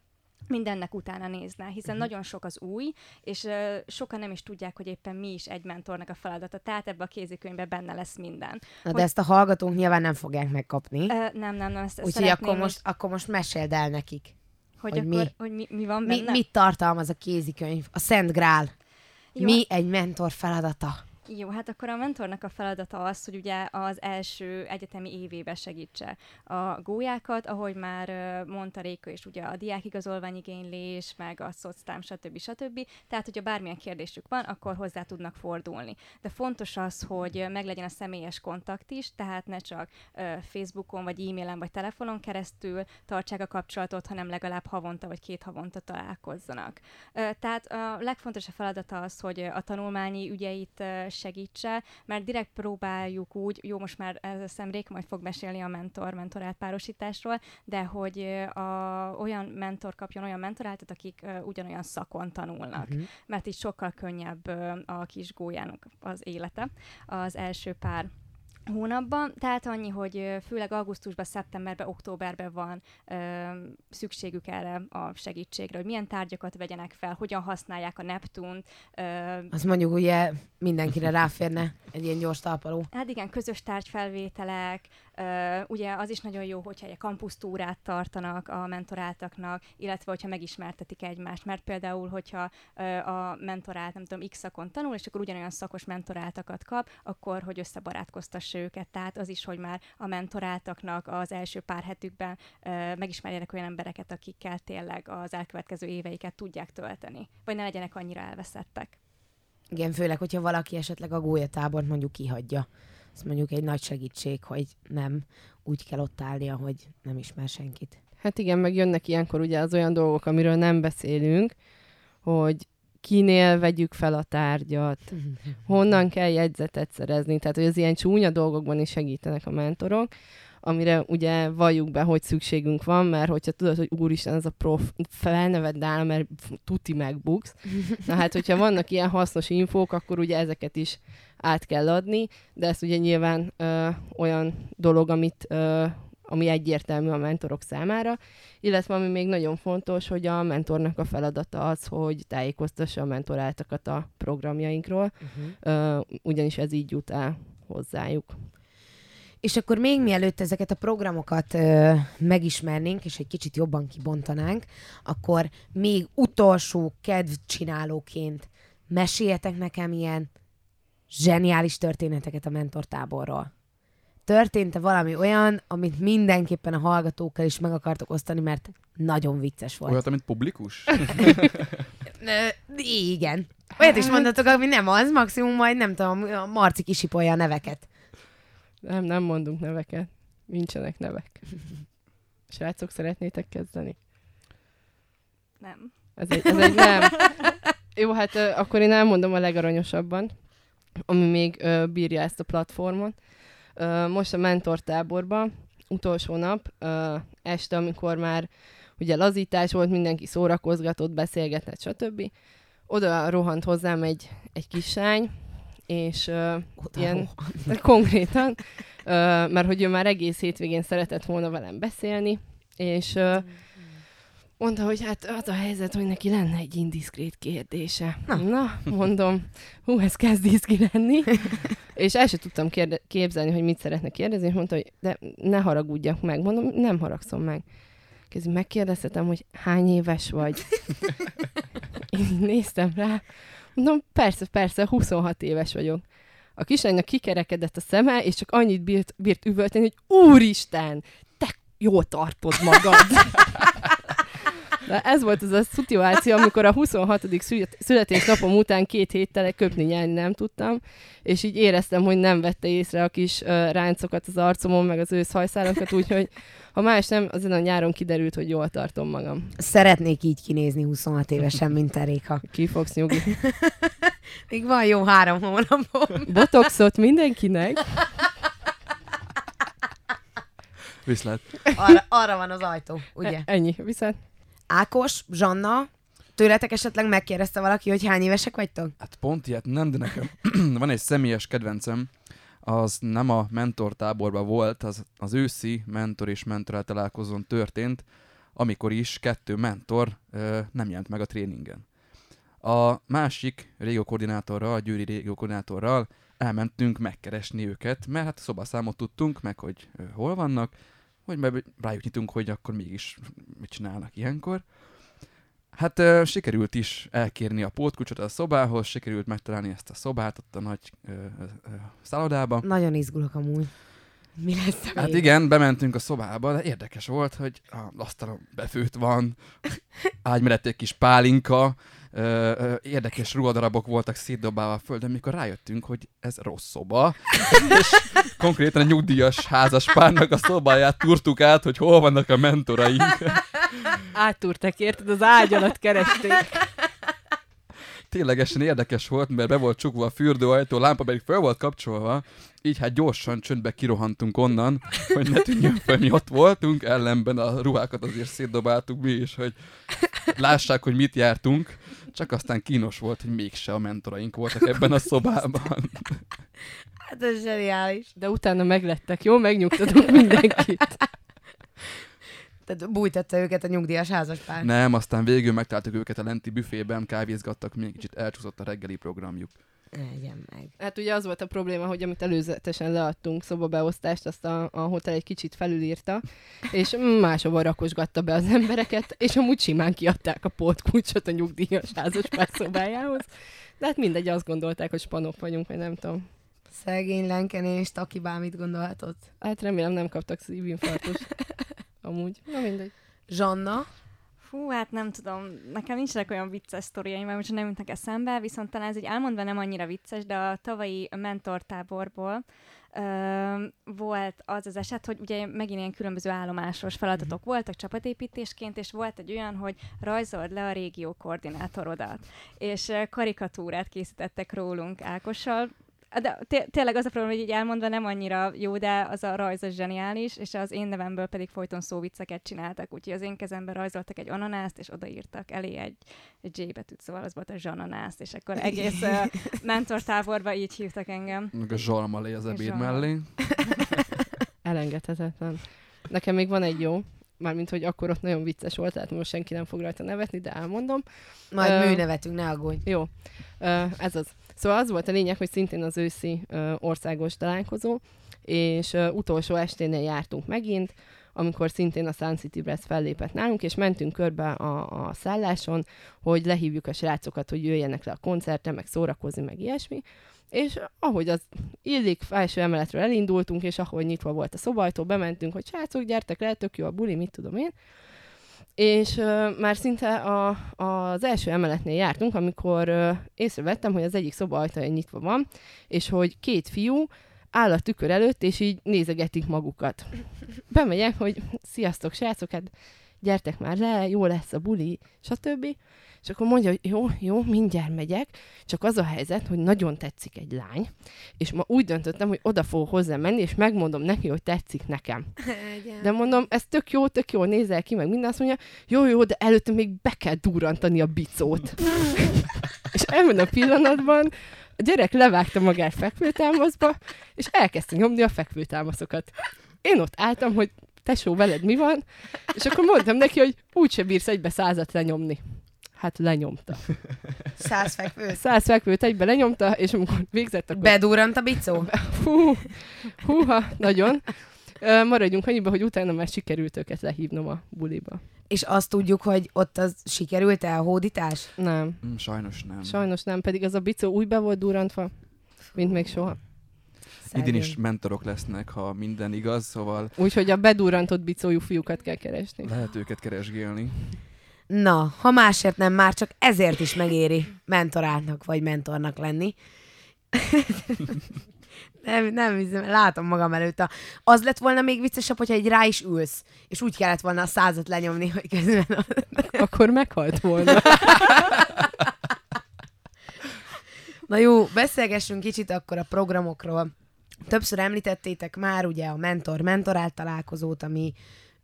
mindennek utána nézne, hiszen uh-huh. nagyon sok az új, és uh, sokan nem is tudják, hogy éppen mi is egy mentornak a feladata. Tehát ebbe a kézikönyvbe benne lesz minden. Na, de ezt a hallgatók nyilván nem fogják megkapni. Uh, nem, nem, nem, ezt Úgyhogy akkor most, akkor most meséld el nekik. hogy, hogy hogy, mi- akkor, mi? hogy mi, mi van Mi, benne. mit tartalmaz a kézikönyv? A Szent Grál. Jó, Mi egy mentor feladata? Jó, hát akkor a mentornak a feladata az, hogy ugye az első egyetemi évébe segítse a gólyákat, ahogy már mondta Réka is, ugye a diákigazolványigénylés, meg a szoctám, stb. stb. Tehát, hogyha bármilyen kérdésük van, akkor hozzá tudnak fordulni. De fontos az, hogy meglegyen a személyes kontakt is, tehát ne csak Facebookon, vagy e-mailen, vagy telefonon keresztül tartsák a kapcsolatot, hanem legalább havonta, vagy két havonta találkozzanak. Tehát a legfontosabb feladata az, hogy a tanulmányi ügyeit segítse, mert direkt próbáljuk úgy, jó, most már ez a szemrék majd fog mesélni a mentor-mentorát párosításról, de hogy a, olyan mentor kapjon olyan mentoráltat, akik ö, ugyanolyan szakon tanulnak, Mhm. mert így sokkal könnyebb ö, a kis gólyának az élete az első pár hónapban, tehát annyi, hogy főleg augusztusban, szeptemberben, októberben van ö, szükségük erre a segítségre, hogy milyen tárgyakat vegyenek fel, hogyan használják a Neptunt, ö, Azt mondjuk ugye mindenkire ráférne egy ilyen gyors talpaló. Hát igen, közös tárgyfelvételek, ugye az is nagyon jó, hogyha egy kampusztúrát tartanak a mentoráltaknak, illetve hogyha megismertetik egymást, mert például, hogyha a mentorált, nem tudom, x szakon tanul, és akkor ugyanolyan szakos mentoráltakat kap, akkor hogy összebarátkoztassa őket. Tehát az is, hogy már a mentoráltaknak az első pár hetükben megismerjenek olyan embereket, akikkel tényleg az elkövetkező éveiket tudják tölteni, vagy ne legyenek annyira elveszettek. Igen, főleg, hogyha valaki esetleg a gólyatábort mondjuk kihagyja. Ez mondjuk egy nagy segítség, hogy nem úgy kell ott állnia, hogy nem ismer senkit. Hát igen, meg jönnek ilyenkor ugye az olyan dolgok, amiről nem beszélünk, hogy kinél vegyük fel a tárgyat, honnan kell jegyzetet szerezni, tehát hogy az ilyen csúnya dolgokban is segítenek a mentorok, amire ugye valljuk be, hogy szükségünk van, mert hogyha tudod, hogy úristen, ez a prof, felneved nálam, mert tuti megbuksz. Na hát, hogyha vannak ilyen hasznos infók, akkor ugye ezeket is át kell adni, de ez ugye nyilván ö, olyan dolog, amit ö, ami egyértelmű a mentorok számára, illetve ami még nagyon fontos, hogy a mentornak a feladata az, hogy tájékoztassa a mentoráltakat a programjainkról, Uh-huh. ö, ugyanis ez így jut el hozzájuk. És akkor még mielőtt ezeket a programokat ö, megismernénk, és egy kicsit jobban kibontanánk, akkor még utolsó kedvcsinálóként meséljetek nekem ilyen zseniális történeteket a mentortáborról. Történt-e valami olyan, amit mindenképpen a hallgatókkal is meg akartok osztani, mert nagyon vicces volt? Olyat, mint publikus? Igen. Olyat is mondhatok, ami nem az, maximum majd nem tudom, a Marci kisipolja a neveket. Nem, nem mondunk neveket. Nincsenek nevek. Srácok, szeretnétek kezdeni? Nem. Ez egy, ez egy nem. Jó, hát akkor én elmondom a legaranyosabban, ami még ö, bírja ezt a platformon. Ö, most a mentortáborban, utolsó nap, ö, este, amikor már ugye lazítás volt, mindenki szórakozgatott, beszélgetett, stb. Oda rohant hozzám egy, egy kislány, és ö, ilyen, konkrétan, ö, mert hogy ő már egész hétvégén szeretett volna velem beszélni, és ö, mondta, hogy hát az a helyzet, hogy neki lenne egy indiszkrét kérdése. Na. Na, mondom, hú, ez kezd izgi lenni. és el sem tudtam kérde- képzelni, hogy mit szeretne kérdezni, és mondta, hogy de ne haragudjak meg. Mondom, nem haragszom meg. Kezdve megkérdezhetem, hogy hány éves vagy. Én így néztem rá. Mondom, persze, persze, 26 éves vagyok. A kislánynak kikerekedett a szeme, és csak annyit bírt, bírt üvölteni, hogy úristen, te jól tartod magad. De ez volt az a szituáció, amikor a 26. szület- születésnapom után két héttel köpni nyelni nem tudtam, és így éreztem, hogy nem vette észre a kis uh, ráncokat az arcomon, meg az őszhajszálakat, úgyhogy ha más nem, azon a nyáron kiderült, hogy jól tartom magam. Szeretnék így kinézni 26 évesen, mint te, Réka. Ki fogsz nyugi. Még van jó három hónapom. Botoxot mindenkinek. Viszlát. Arra, arra van az ajtó, ugye? E- ennyi. Viszont Ákos, Zsanna, tőletek esetleg megkérdezte valaki, hogy hány évesek vagytok? Hát pont ilyet nem, de nekem van egy személyes kedvencem, az nem a mentor táborban volt, az, az őszi mentor és mentorál találkozón történt, amikor is kettő mentor ö, nem jelent meg a tréningen. A másik régiókoordinátorral, a győri régiókoordinátorral elmentünk megkeresni őket, mert hát szobaszámot tudtunk, meg hogy ö, hol vannak, hogy meg rájuk nyitunk, hogy akkor mégis mit csinálnak ilyenkor. Hát ö, sikerült is elkérni a pótkulcsot a szobához, sikerült megtalálni ezt a szobát ott a nagy ö. Nagyon izgulok amúgy. Mi lesz a Hát igen, bementünk a szobába, de érdekes volt, hogy a asztalon befőtt van, ágy mellett egy kis pálinka, ö, ö, érdekes ruhadarabok voltak szétdobálva a földön, mikor rájöttünk, hogy ez rossz szoba, és konkrétan a nyugdíjas házas párnak a szobáját turtuk át, hogy hol vannak a mentoraink. áttúrtek, érted? Az ágy alatt keresték. Ténylegesen érdekes volt, mert be volt csukva a fürdőajtó, a lámpa pedig fel volt kapcsolva, így hát gyorsan csöndbe kirohantunk onnan, hogy ne tűnjön fel, mi ott voltunk, ellenben a ruhákat azért szétdobáltuk mi is, hogy lássák, hogy mit jártunk, csak aztán kínos volt, hogy mégse a mentoraink voltak ebben a szobában. Hát ez zseniális. De utána meglettek, jó? Megnyugtatunk mindenkit. Tehát bújtatta őket a nyugdíjas házaspár. Nem, aztán végül megtaláltuk őket a lenti büfében, kávézgattak, még kicsit elcsúszott a reggeli programjuk. Egyen meg. Hát ugye az volt a probléma, hogy amit előzetesen leadtunk szobabeosztást, azt a, a hotel egy kicsit felülírta, és máshova rakosgatta be az embereket, és amúgy simán kiadták a pótkulcsot a nyugdíjas házaspár szobájához. De hát mindegy, azt gondolták, hogy spanok vagyunk, vagy nem tudom. Szegény lenkenést, aki bármit gondolhatott. Hát remélem nem kaptak szívinfarktus. Amúgy. Na mindegy. Zsanna, Fú, hát nem tudom, nekem nincsenek olyan vicces sztoriaim, mert most nem jutnak eszembe, viszont talán ez így elmondva nem annyira vicces, de a tavalyi mentortáborból ö, volt az az eset, hogy ugye megint ilyen különböző állomásos feladatok voltak csapatépítésként, és volt egy olyan, hogy rajzold le a régió koordinátorodat, és karikatúrát készítettek rólunk Ákossal, de té- tényleg az a probléma, hogy így elmondva nem annyira jó, de az a rajz az zseniális, és az én nevemből pedig folyton szóvicceket csináltak, úgyhogy az én kezemben rajzoltak egy ananászt, és odaírtak elé egy, egy J betűt, szóval az volt a zsananászt, és akkor egész uh, mentortáborba így hívtak engem. Meg a zsalmalé az ebéd Zsalma. mellé. Elengedhetetlen. Nekem még van egy jó, mármint, hogy akkor ott nagyon vicces volt, tehát most senki nem fog rajta nevetni, de elmondom. Majd Ö, műnevetünk, ne aggódj. Jó, Ö, ez az. Szóval az volt a lényeg, hogy szintén az őszi országos találkozó, és utolsó esténél jártunk megint, amikor szintén a Sun City Brass fellépett nálunk, és mentünk körbe a, a szálláson, hogy lehívjuk a srácokat, hogy jöjjenek le a koncertre, meg szórakozni, meg ilyesmi. És ahogy az illik, felső emeletről elindultunk, és ahogy nyitva volt a szobajtó, bementünk, hogy srácok, gyertek le, tök jó a buli, mit tudom én. És uh, már szinte a, az első emeletnél jártunk, amikor uh, észrevettem, hogy az egyik szoba ajtaja nyitva van, és hogy két fiú áll a tükör előtt, és így nézegetik magukat. Bemegyek, hogy sziasztok, srácok, hát gyertek már le, jó lesz a buli, stb. És akkor mondja, hogy jó, jó, mindjárt megyek, csak az a helyzet, hogy nagyon tetszik egy lány, és ma úgy döntöttem, hogy oda fogok hozzá menni, és megmondom neki, hogy tetszik nekem. De mondom, ez tök jó, tök jó, nézel ki, meg minden azt mondja, jó, jó, de előtte még be kell durrantani a bicót. és ebben a pillanatban a gyerek levágta magát fekvőtámaszba, és elkezdte nyomni a fekvőtámaszokat. Én ott álltam, hogy tesó, veled mi van? És akkor mondtam neki, hogy úgyse bírsz egybe százat lenyomni. Hát lenyomta. Száz fekvő. Száz fekvőt egybe lenyomta, és amikor végzett, akkor... Bedurrant a bicó? Hú, húha, nagyon. Maradjunk annyiba, hogy utána már sikerült őket lehívnom a buliba. És azt tudjuk, hogy ott az sikerült-e a hódítás? Nem, Mm, sajnos nem. sajnos nem, pedig az a bicó úgy be volt durrantva, mint még soha. Idén is mentorok lesznek, ha minden igaz, szóval Úgyhogy a bedurrantott bicójú fiúkat kell keresni. lehet őket keresgélni. Na, ha másért nem, már csak ezért is megéri mentorálnak vagy mentornak lenni. nem, nem hiszem, látom magam előtt. A... Az lett volna még viccesebb, hogyha egy rá is ülsz, és úgy kellett volna a százat lenyomni, hogy közben... Akkor meghalt volna. Na jó, beszélgessünk kicsit akkor a programokról. Többször említettétek már ugye a mentor-mentorált találkozót, ami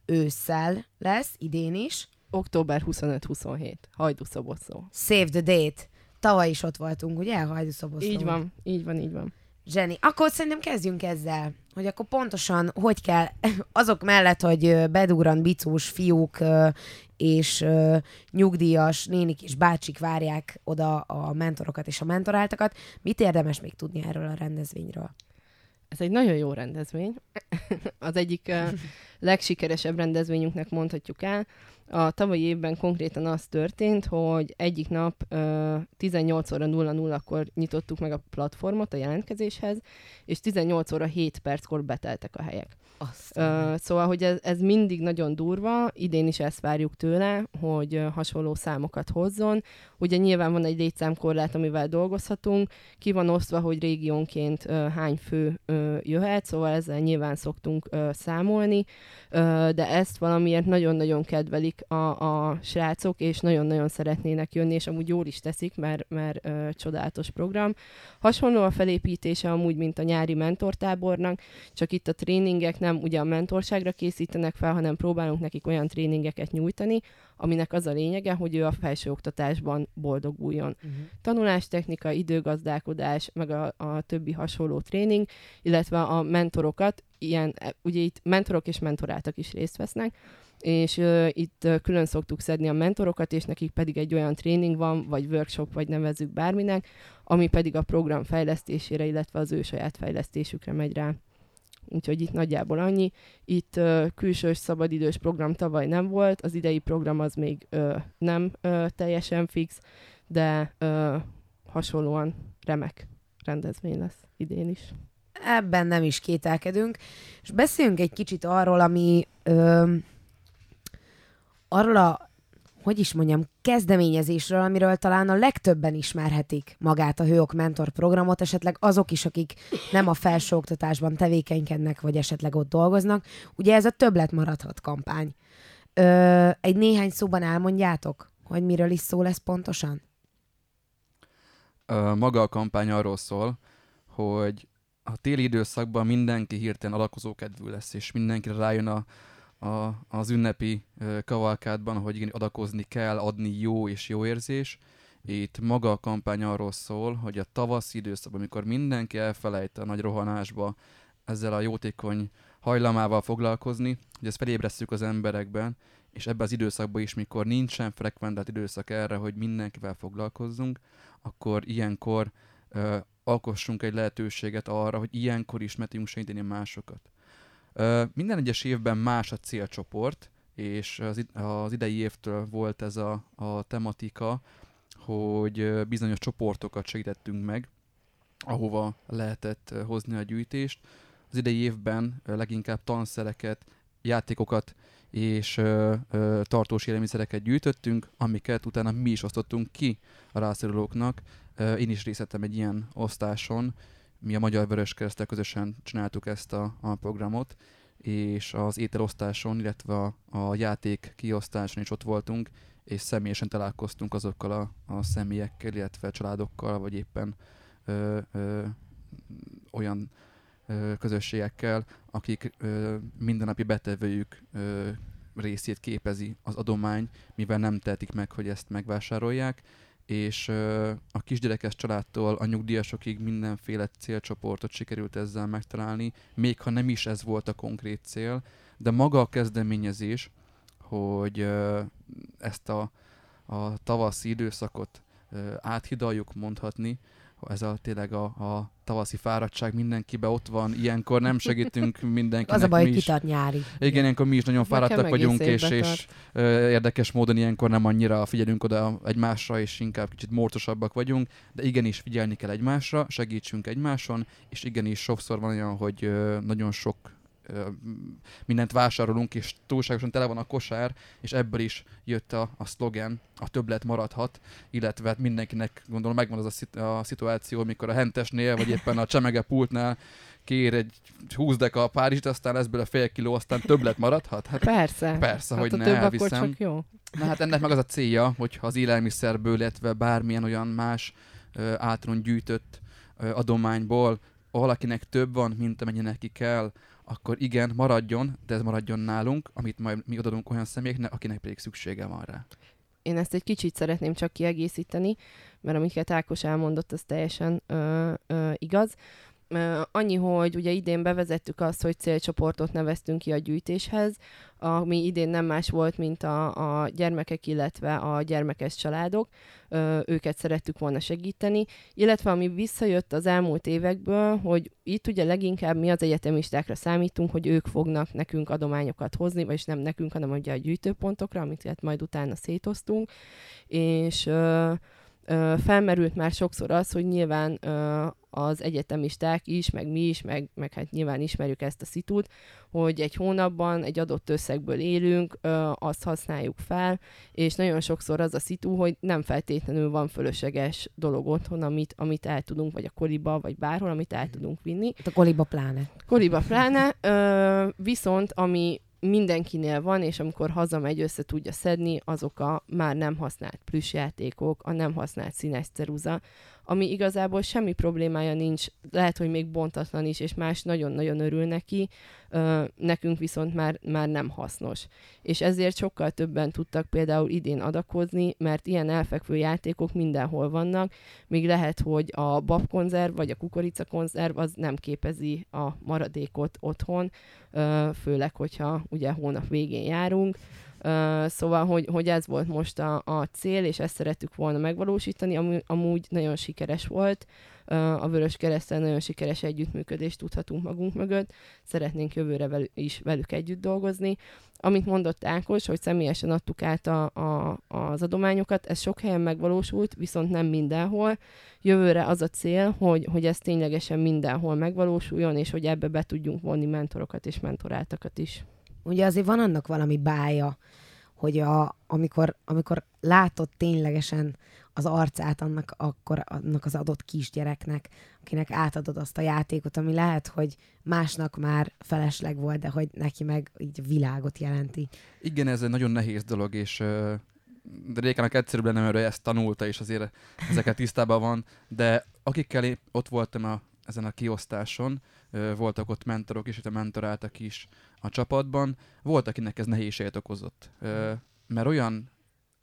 ősszel lesz, idén is. Október 25-27, Hajdú-Szoboszó. Save the date. Tavaly is ott voltunk, ugye? Hajdúszoboszlón. Így van, így van, így van. Zseni. Akkor szerintem kezdjünk ezzel, hogy akkor pontosan hogy kell, azok mellett, hogy bedúran bicós fiúk és nyugdíjas nénik és bácsik várják oda a mentorokat és a mentoráltakat, mit érdemes még tudni erről a rendezvényről? Ez egy nagyon jó rendezvény. Az egyik legsikeresebb rendezvényünknek mondhatjuk el. A tavalyi évben konkrétan az történt, hogy egyik nap uh, 18 óra 00-kor nyitottuk meg a platformot a jelentkezéshez, és 18 óra 7 perckor beteltek a helyek. Azt. Ö, szóval, hogy ez, ez mindig nagyon durva, idén is ezt várjuk tőle, hogy hasonló számokat hozzon. Ugye nyilván van egy létszámkorlát, amivel dolgozhatunk, ki van osztva, hogy régiónként ö, hány fő ö, jöhet, szóval ezzel nyilván szoktunk ö, számolni, ö, de ezt valamiért nagyon-nagyon kedvelik a, a srácok, és nagyon-nagyon szeretnének jönni, és amúgy jól is teszik, mert, mert ö, csodálatos program. Hasonló a felépítése amúgy, mint a nyári mentortábornak, csak itt a tréningek nem ugye a mentorságra készítenek fel, hanem próbálunk nekik olyan tréningeket nyújtani, aminek az a lényege, hogy ő a felsőoktatásban boldoguljon. Uh-huh. Tanulástechnika, időgazdálkodás, meg a, a többi hasonló tréning, illetve a mentorokat, ilyen, e, ugye itt mentorok és mentoráltak is részt vesznek, és uh, itt uh, külön szoktuk szedni a mentorokat, és nekik pedig egy olyan tréning van, vagy workshop, vagy nevezzük bárminek, ami pedig a program fejlesztésére, illetve az ő saját fejlesztésükre megy rá. Úgyhogy itt nagyjából annyi. Itt uh, külsős szabadidős program tavaly nem volt, az idei program az még uh, nem uh, teljesen fix, de uh, hasonlóan remek rendezvény lesz idén is. Ebben nem is kételkedünk. És beszéljünk egy kicsit arról, ami ö, arról a, hogy is mondjam, kezdeményezésről, amiről talán a legtöbben ismerhetik magát a Hőok Mentor programot, esetleg azok is, akik nem a felsőoktatásban tevékenykednek, vagy esetleg ott dolgoznak. Ugye ez a többlet maradhat kampány. Ö, egy néhány szóban elmondjátok, hogy miről is szó lesz pontosan? Ö, maga a kampány arról szól, hogy a téli időszakban mindenki hirtelen adakozókedvű lesz, és mindenkire rájön a, a, az ünnepi kavalkádban, hogy igen, adakozni kell, adni jó és jó érzés. Itt maga a kampány arról szól, hogy a tavaszi időszakban, amikor mindenki elfelejt a nagy rohanásba ezzel a jótékony hajlamával foglalkozni, hogy ezt felébresztjük az emberekben, és ebben az időszakban is, mikor nincsen frekventált időszak erre, hogy mindenkivel foglalkozzunk, akkor ilyenkor ö, alkossunk egy lehetőséget arra, hogy ilyenkor is meg tudjunk segíteni másokat. Minden egyes évben más a célcsoport, és az, id- az idei évtől volt ez a, a tematika, hogy bizonyos csoportokat segítettünk meg, ahova lehetett hozni a gyűjtést. Az idei évben leginkább tanszereket, játékokat és tartós élelmiszereket gyűjtöttünk, amiket utána mi is osztottunk ki a rászorulóknak. Ö, én is részt egy ilyen osztáson, mi a Magyar Vöröskeresztel közösen csináltuk ezt a, a programot, és az ételosztáson, illetve a, a játék kiosztáson is ott voltunk, és személyesen találkoztunk azokkal a, a személyekkel, illetve családokkal, vagy éppen ö, ö, olyan ö, közösségekkel, akik ö, mindennapi betevőjük ö, részét képezi az adomány, mivel nem tehetik meg, hogy ezt megvásárolják, és a kisgyerekes családtól a nyugdíjasokig mindenféle célcsoportot sikerült ezzel megtalálni, még ha nem is ez volt a konkrét cél, de maga a kezdeményezés, hogy ezt a, a tavaszi időszakot áthidaljuk mondhatni, ez a tényleg a, a tavaszi fáradtság mindenkibe ott van, ilyenkor nem segítünk mindenkinek. Az a baj, mi is, kitart nyári. igen, ilyenkor mi is nagyon fáradtak vagyunk, és, és ö, érdekes módon ilyenkor nem annyira figyelünk oda egymásra, és inkább kicsit mortosabbak vagyunk, de igenis figyelni kell egymásra, segítsünk egymáson, és igenis sokszor van olyan, hogy ö, nagyon sok mindent vásárolunk, és túlságosan tele van a kosár, és ebből is jött a, a szlogen, a többlet maradhat, illetve hát mindenkinek gondolom megvan az a, szit- a szituáció, mikor a hentesnél, vagy éppen a csemege pultnál kér egy 20 deka a Párizsit, aztán lesz belőle fél kiló, aztán többlet maradhat. Hát Persze. Persze, hát hogy ne több elviszem. akkor csak jó. Na hát ennek meg az a célja, hogyha az élelmiszerből, illetve bármilyen olyan más ö, általán gyűjtött ö, adományból valakinek több van, mint amennyi neki kell, akkor igen, maradjon, de ez maradjon nálunk, amit majd mi odadunk olyan személyeknek, akinek pedig szüksége van rá. Én ezt egy kicsit szeretném csak kiegészíteni, mert amiket Ákos elmondott, az teljesen ö, ö, igaz. Annyi, hogy ugye idén bevezettük azt, hogy célcsoportot neveztünk ki a gyűjtéshez, ami idén nem más volt, mint a, a gyermekek, illetve a gyermekes családok. Őket szerettük volna segíteni, illetve ami visszajött az elmúlt évekből, hogy itt ugye leginkább mi az egyetemistákra számítunk, hogy ők fognak nekünk adományokat hozni, vagyis nem nekünk, hanem ugye a gyűjtőpontokra, amit majd utána szétoztunk, és ö, felmerült már sokszor az, hogy nyilván az egyetemisták is, meg mi is, meg, meg hát nyilván ismerjük ezt a szitút, hogy egy hónapban egy adott összegből élünk, azt használjuk fel, és nagyon sokszor az a szitu, hogy nem feltétlenül van fölösleges dolog otthon, amit, amit el tudunk, vagy a koliba, vagy bárhol, amit el tudunk vinni. Hát a koliba pláne. Koliba pláne, viszont ami mindenkinél van, és amikor hazamegy, össze tudja szedni, azok a már nem használt plüssjátékok, a nem használt színes ceruza, ami igazából semmi problémája nincs, lehet, hogy még bontatlan is, és más nagyon-nagyon örül neki, ö, nekünk viszont már, már nem hasznos. És ezért sokkal többen tudtak például idén adakozni, mert ilyen elfekvő játékok mindenhol vannak, még lehet, hogy a babkonzerv vagy a kukoricakonzerv az nem képezi a maradékot otthon, ö, főleg, hogyha ugye hónap végén járunk. Uh, szóval, hogy, hogy ez volt most a, a cél, és ezt szerettük volna megvalósítani, ami amúgy nagyon sikeres volt. Uh, a Vörös Keresztel nagyon sikeres együttműködést tudhatunk magunk mögött. Szeretnénk jövőre velük, is velük együtt dolgozni. Amit mondott Ákos, hogy személyesen adtuk át a, a, az adományokat, ez sok helyen megvalósult, viszont nem mindenhol. Jövőre az a cél, hogy, hogy ez ténylegesen mindenhol megvalósuljon, és hogy ebbe be tudjunk vonni mentorokat és mentoráltakat is. Ugye azért van annak valami bája, hogy a, amikor, amikor látod ténylegesen az arcát annak, akkor, annak az adott kisgyereknek, akinek átadod azt a játékot, ami lehet, hogy másnak már felesleg volt, de hogy neki meg így világot jelenti. Igen, ez egy nagyon nehéz dolog, és de Rékának egyszerűbb lenne, mert ezt tanulta, és azért ezeket tisztában van, de akikkel én ott voltam a, ezen a kiosztáson. Voltak ott mentorok is, illetve mentoráltak is a csapatban. Volt, akinek ez nehézséget okozott. Ö, mert olyan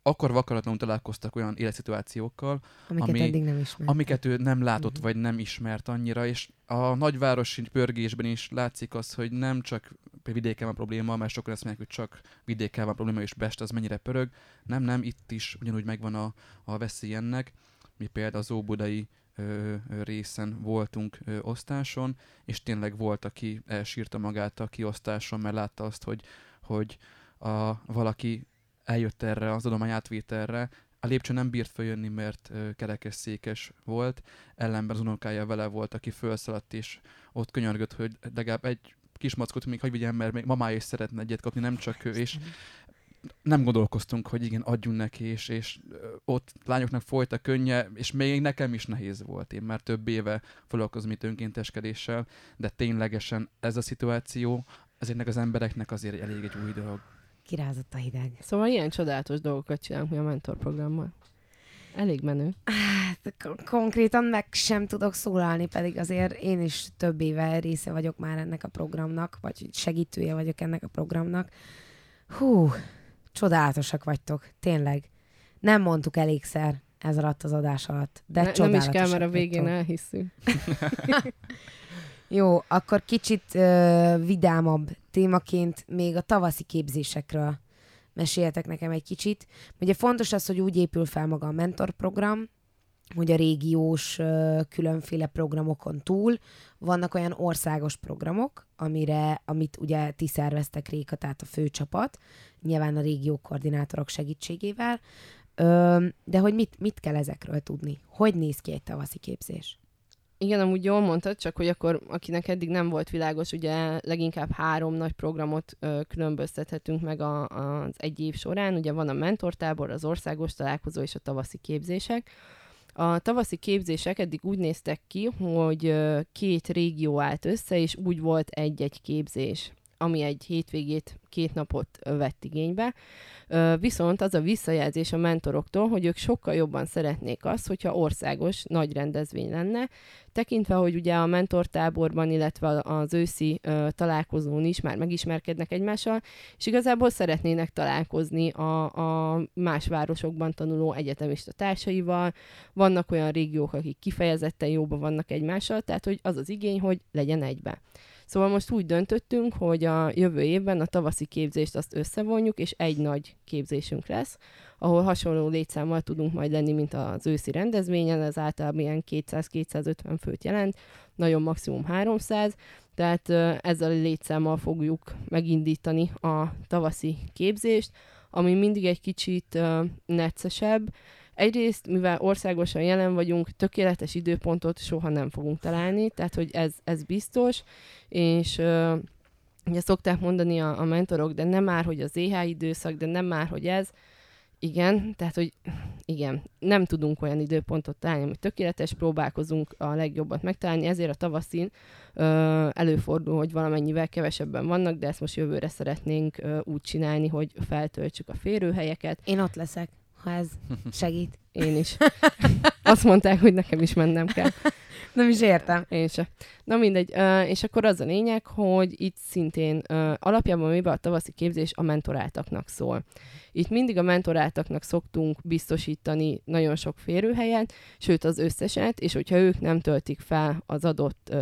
akkor vakaratlanul találkoztak olyan életszituációkkal, Amiket ami- eddig nem ismert. amiket ő nem látott, Mhm. vagy nem ismert annyira, és a nagyvárosi pörgésben is látszik az, hogy nem csak vidéken van probléma, mert sokan azt mondják, hogy csak vidéken van probléma, és Pest az mennyire pörög. Nem, nem, itt is ugyanúgy megvan a, a veszély ennek. Mi például az óbudai részen voltunk osztáson, és tényleg volt, aki elsírta magát a kiosztáson, mert látta azt, hogy, hogy a, valaki eljött erre az adomány átvételre, a lépcső nem bírt följönni, mert ö, kerekesszékes volt, ellenben az unokája vele volt, aki felszaladt, és ott könyörgött, hogy legalább egy kis mackot még hagyj vigyen, mert még mamája is szeretne egyet kapni, nem csak ő, és nem gondolkoztunk, hogy igen, adjunk neki, és, és ott lányoknak folyt a könnye, és még nekem is nehéz volt. Én már több éve foglalkozom itt önkénteskedéssel, de ténylegesen ez a szituáció ezeknek az embereknek azért elég egy új dolog. Kirázott a hideg. Szóval ilyen csodálatos dolgokat csinálunk mi a mentorprogrammal. Elég menő. Hát k- konkrétan meg sem tudok szólalni, pedig azért én is több éve része vagyok már ennek a programnak, vagy segítője vagyok ennek a programnak. Hú, csodálatosak vagytok, tényleg. Nem mondtuk elégszer ez alatt az adás alatt, de ne, nem is kell, mert a végén vagytok. elhisszük. Jó, akkor kicsit ö, vidámabb témaként még a tavaszi képzésekről meséljetek nekem egy kicsit. Ugye fontos az, hogy úgy épül fel maga a mentorprogram, hogy a régiós különféle programokon túl vannak olyan országos programok, amire, amit ugye ti szerveztek Réka, tehát a főcsapat, nyilván a régió koordinátorok segítségével, de hogy mit, mit kell ezekről tudni? Hogy néz ki egy tavaszi képzés? Igen, amúgy jól mondtad, csak hogy akkor, akinek eddig nem volt világos, ugye leginkább három nagy programot ö, különböztethetünk meg a, az egy év során. Ugye van a mentortábor, az országos találkozó és a tavaszi képzések. A tavaszi képzések eddig úgy néztek ki, hogy két régió állt össze, és úgy volt egy-egy képzés ami egy hétvégét, két napot vett igénybe. Viszont az a visszajelzés a mentoroktól, hogy ők sokkal jobban szeretnék azt, hogyha országos nagy rendezvény lenne, tekintve, hogy ugye a mentortáborban, illetve az őszi találkozón is már megismerkednek egymással, és igazából szeretnének találkozni a, a más városokban tanuló egyetemista társaival, vannak olyan régiók, akik kifejezetten jóban vannak egymással, tehát hogy az az igény, hogy legyen egybe. Szóval most úgy döntöttünk, hogy a jövő évben a tavaszi képzést azt összevonjuk, és egy nagy képzésünk lesz, ahol hasonló létszámmal tudunk majd lenni, mint az őszi rendezvényen, ez általában ilyen 200-250 főt jelent, nagyon maximum 300, tehát ezzel a létszámmal fogjuk megindítani a tavaszi képzést, ami mindig egy kicsit neccesebb. Egyrészt, mivel országosan jelen vagyunk, tökéletes időpontot soha nem fogunk találni, tehát hogy ez, ez biztos, és uh, ugye szokták mondani a, a mentorok, de nem már, hogy az EH időszak, de nem már, hogy ez. Igen, tehát, hogy igen, nem tudunk olyan időpontot találni, ami tökéletes, próbálkozunk a legjobbat megtalálni, ezért a tavaszin ö, előfordul, hogy valamennyivel kevesebben vannak, de ezt most jövőre szeretnénk ö, úgy csinálni, hogy feltöltsük a férőhelyeket. Én ott leszek, ha ez segít. Én is. Azt mondták, hogy nekem is mennem kell. Nem is értem. Én se. Na mindegy, és akkor az a lényeg, hogy itt szintén alapjában miben a tavaszi képzés a mentoráltaknak szól. Itt mindig a mentoráltaknak szoktunk biztosítani nagyon sok férőhelyet, sőt az összeset, és hogyha ők nem töltik fel az adott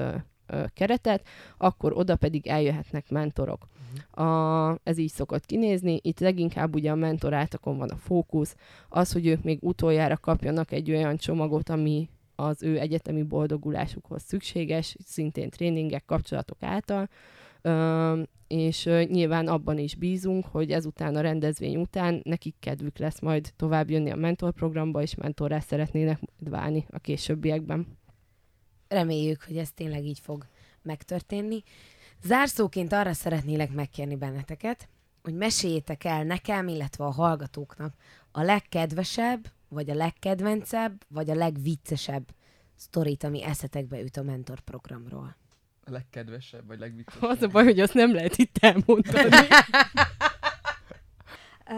keretet, akkor oda pedig eljöhetnek mentorok. A, ez így szokott kinézni. Itt leginkább ugye a mentoráltakon van a fókusz, az, hogy ők még utoljára kapjanak egy olyan csomagot, ami az ő egyetemi boldogulásukhoz szükséges, szintén tréningek, kapcsolatok által, Ö, és nyilván abban is bízunk, hogy ezután a rendezvény után nekik kedvük lesz majd tovább jönni a mentorprogramba, és mentorrá szeretnének válni a későbbiekben. Reméljük, hogy ez tényleg így fog megtörténni. Zárszóként arra szeretnélek megkérni benneteket, hogy meséljétek el nekem, illetve a hallgatóknak a legkedvesebb, vagy a legkedvencebb, vagy a legviccesebb sztorit, ami eszetekbe üt a mentor programról. A legkedvesebb, vagy legviccesebb? Az a baj, hogy azt nem lehet itt elmondani. Uh,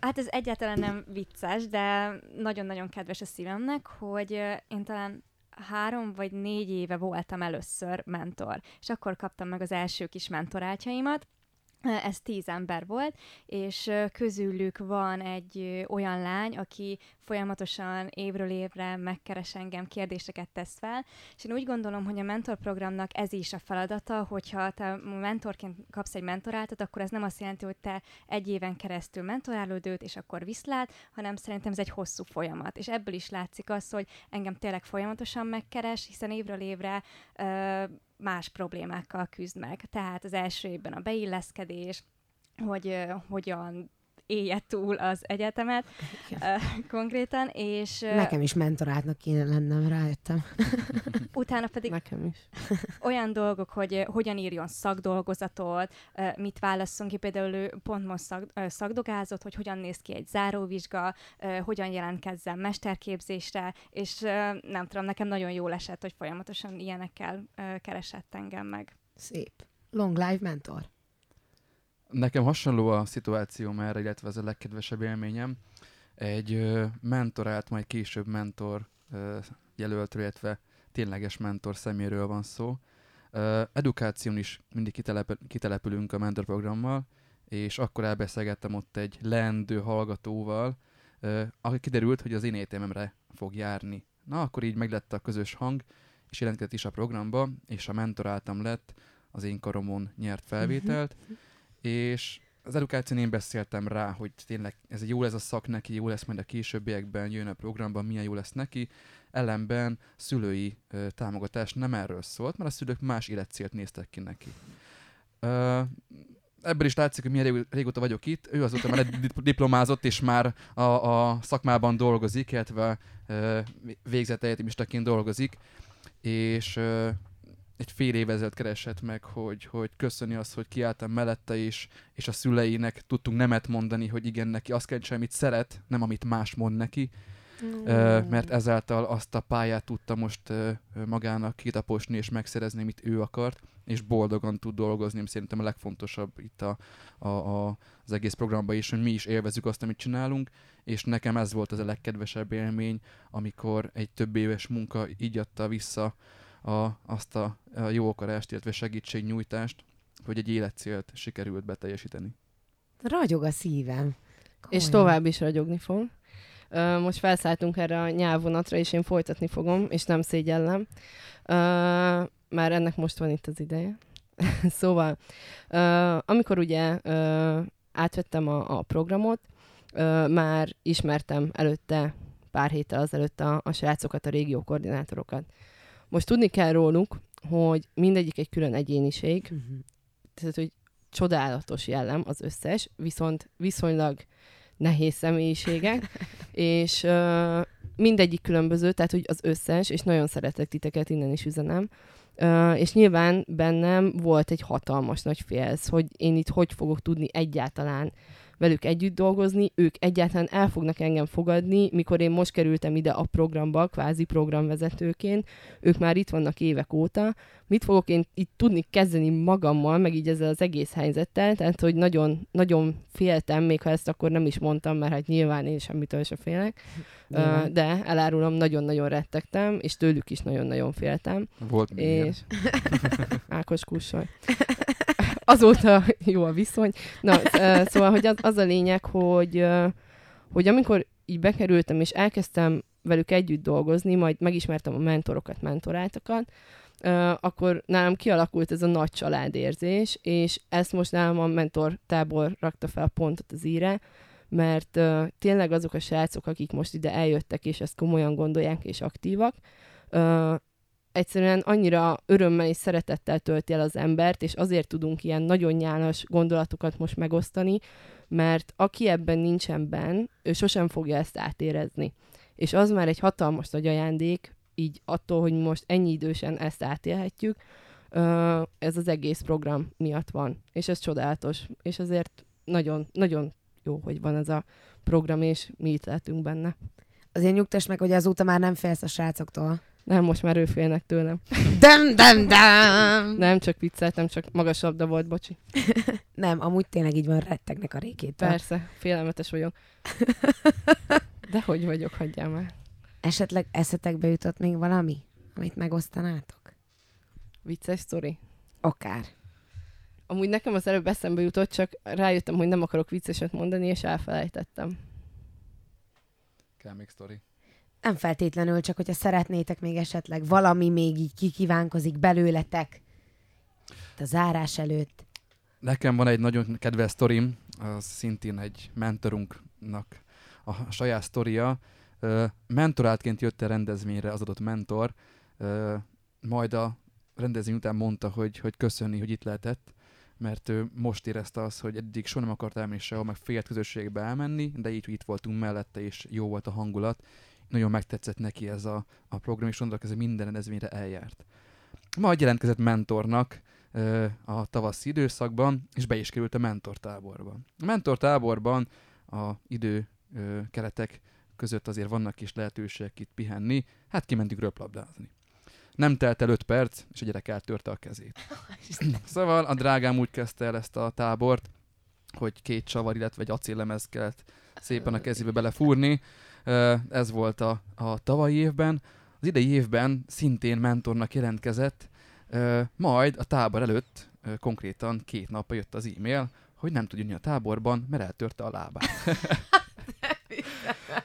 hát ez egyáltalán nem vicces, de nagyon-nagyon kedves a szívemnek, hogy én talán három vagy négy éve voltam először mentor, és akkor kaptam meg az első kis mentorátjaimat, ez tíz ember volt, és közülük van egy olyan lány, aki folyamatosan évről évre megkeres engem, kérdéseket tesz fel, és én úgy gondolom, hogy a mentorprogramnak ez is a feladata, hogyha te mentorként kapsz egy mentoráltat, akkor ez nem azt jelenti, hogy te egy éven keresztül mentorálod őt, és akkor viszlát, hanem szerintem ez egy hosszú folyamat. És ebből is látszik az, hogy engem tényleg folyamatosan megkeres, hiszen évről évre uh, más problémákkal küzd meg. Tehát az első évben a beilleszkedés, hogy uh, hogyan élje túl az egyetemet konkrétan, és... Nekem is mentorátnak kéne lennem, rájöttem. utána pedig Nekem is. olyan dolgok, hogy hogyan írjon szakdolgozatot, mit válasszon ki, például ő pont most szak, szakdogázott, hogy hogyan néz ki egy záróvizsga, hogyan jelentkezzen mesterképzésre, és nem tudom, nekem nagyon jól esett, hogy folyamatosan ilyenekkel keresett engem meg. Szép. Long life mentor. Nekem hasonló a szituációm erre, illetve ez a legkedvesebb élményem. Egy ö, mentorált, majd később mentor ö, jelöltről, illetve tényleges mentor szeméről van szó. Ö, edukáción is mindig kitelepül, kitelepülünk a mentorprogrammal, és akkor elbeszélgettem ott egy leendő hallgatóval, ö, aki kiderült, hogy az én egyetememre fog járni. Na, akkor így meglett a közös hang, és jelentkezett is a programba, és a mentoráltam lett, az én karomon nyert felvételt, mm-hmm és az edukáción én beszéltem rá, hogy tényleg ez jó lesz a szak neki, jó lesz majd a későbbiekben, jön a programban, milyen jó lesz neki. Ellenben szülői ö, támogatás nem erről szólt, mert a szülők más életcélt néztek ki neki. Ö, ebből is látszik, hogy milyen régóta vagyok itt. Ő azóta már diplomázott, és már a, a szakmában dolgozik, illetve végzett egyetemistaként dolgozik, és egy fél év ezelőtt keresett meg, hogy, hogy köszöni azt, hogy kiálltam mellette is, és a szüleinek tudtunk nemet mondani, hogy igen, neki azt kell csinálni, amit szeret, nem amit más mond neki, mm. mert ezáltal azt a pályát tudta most magának kitaposni és megszerezni, amit ő akart, és boldogan tud dolgozni, szerintem a legfontosabb itt a, a, a, az egész programban is, hogy mi is élvezük azt, amit csinálunk, és nekem ez volt az a legkedvesebb élmény, amikor egy több éves munka így adta vissza a, azt a, a jó akarást, illetve segítségnyújtást, hogy egy életcélt sikerült beteljesíteni. Ragyog a szívem. Komolyan. És tovább is ragyogni fog. Most felszálltunk erre a nyelvonatra, és én folytatni fogom, és nem szégyellem. Már ennek most van itt az ideje. szóval, amikor ugye átvettem a, a programot, már ismertem előtte, pár héttel azelőtt a, a srácokat, a régió koordinátorokat. Most tudni kell róluk, hogy mindegyik egy külön egyéniség, uh-huh. tehát, hogy csodálatos jellem az összes, viszont viszonylag nehéz személyiségek, és uh, mindegyik különböző, tehát hogy az összes, és nagyon szeretek titeket, innen is üzenem, uh, és nyilván bennem volt egy hatalmas nagy félsz, hogy én itt hogy fogok tudni egyáltalán velük együtt dolgozni, ők egyáltalán el fognak engem fogadni, mikor én most kerültem ide a programba, kvázi programvezetőként, ők már itt vannak évek óta, mit fogok én itt tudni kezdeni magammal, meg így ezzel az egész helyzettel, tehát hogy nagyon, nagyon féltem, még ha ezt akkor nem is mondtam, mert hát nyilván én semmitől se félek, de, de elárulom, nagyon-nagyon rettegtem, és tőlük is nagyon-nagyon féltem. Volt és... Ákos kussolj azóta jó a viszony. Na, szóval, hogy az, az a lényeg, hogy, hogy amikor így bekerültem, és elkezdtem velük együtt dolgozni, majd megismertem a mentorokat, mentorátokat, akkor nálam kialakult ez a nagy családérzés, és ezt most nálam a mentor tábor rakta fel a pontot az íre, mert tényleg azok a srácok, akik most ide eljöttek, és ezt komolyan gondolják, és aktívak, egyszerűen annyira örömmel és szeretettel tölti el az embert, és azért tudunk ilyen nagyon nyálas gondolatokat most megosztani, mert aki ebben nincsen benn, ő sosem fogja ezt átérezni. És az már egy hatalmas nagy ajándék, így attól, hogy most ennyi idősen ezt átélhetjük, ez az egész program miatt van. És ez csodálatos. És azért nagyon, nagyon jó, hogy van ez a program, és mi itt lehetünk benne. Azért nyugtass meg, hogy azóta már nem félsz a srácoktól. Nem, most már ő félnek tőlem. Dem, dem, dem! Nem, csak vicceltem, csak magas labda volt, bocsi. nem, amúgy tényleg így van, rettegnek a rékétől. Persze, félelmetes vagyok. De hogy vagyok, hagyjál már. Esetleg eszetekbe jutott még valami? amit megosztanátok? Vicces sztori. Akár. Amúgy nekem az előbb eszembe jutott, csak rájöttem, hogy nem akarok vicceset mondani, és elfelejtettem. Kell még sztori. Nem feltétlenül, csak hogyha szeretnétek még esetleg valami még így kikívánkozik belőletek a zárás előtt. Nekem van egy nagyon kedves sztorim, az szintén egy mentorunknak a saját sztoria. Mentorátként jött a rendezvényre az adott mentor, majd a rendezvény után mondta, hogy, hogy köszönni, hogy itt lehetett, mert ő most érezte azt, hogy eddig soha nem akart elmenni sehol, meg félt közösségbe elmenni, de így, hogy itt voltunk mellette, és jó volt a hangulat. Nagyon megtetszett neki ez a, a program, és mondok, ez minden rendezvényre eljárt. Majd jelentkezett mentornak ö, a tavaszi időszakban, és be is került a mentortáborba. A mentortáborban a idő ö, keretek között azért vannak kis lehetőségek itt pihenni, hát kimentünk röplabdázni. Nem telt el öt perc, és a gyerek eltörte a kezét. Szóval a drágám úgy kezdte el ezt a tábort, hogy két csavar, illetve egy acéllemez kellett szépen a kezébe belefúrni. Ez volt a, a tavalyi évben. Az idei évben szintén mentornak jelentkezett, majd a tábor előtt konkrétan két napja jött az e-mail, hogy nem tud jönni a táborban, mert eltörte a lábát.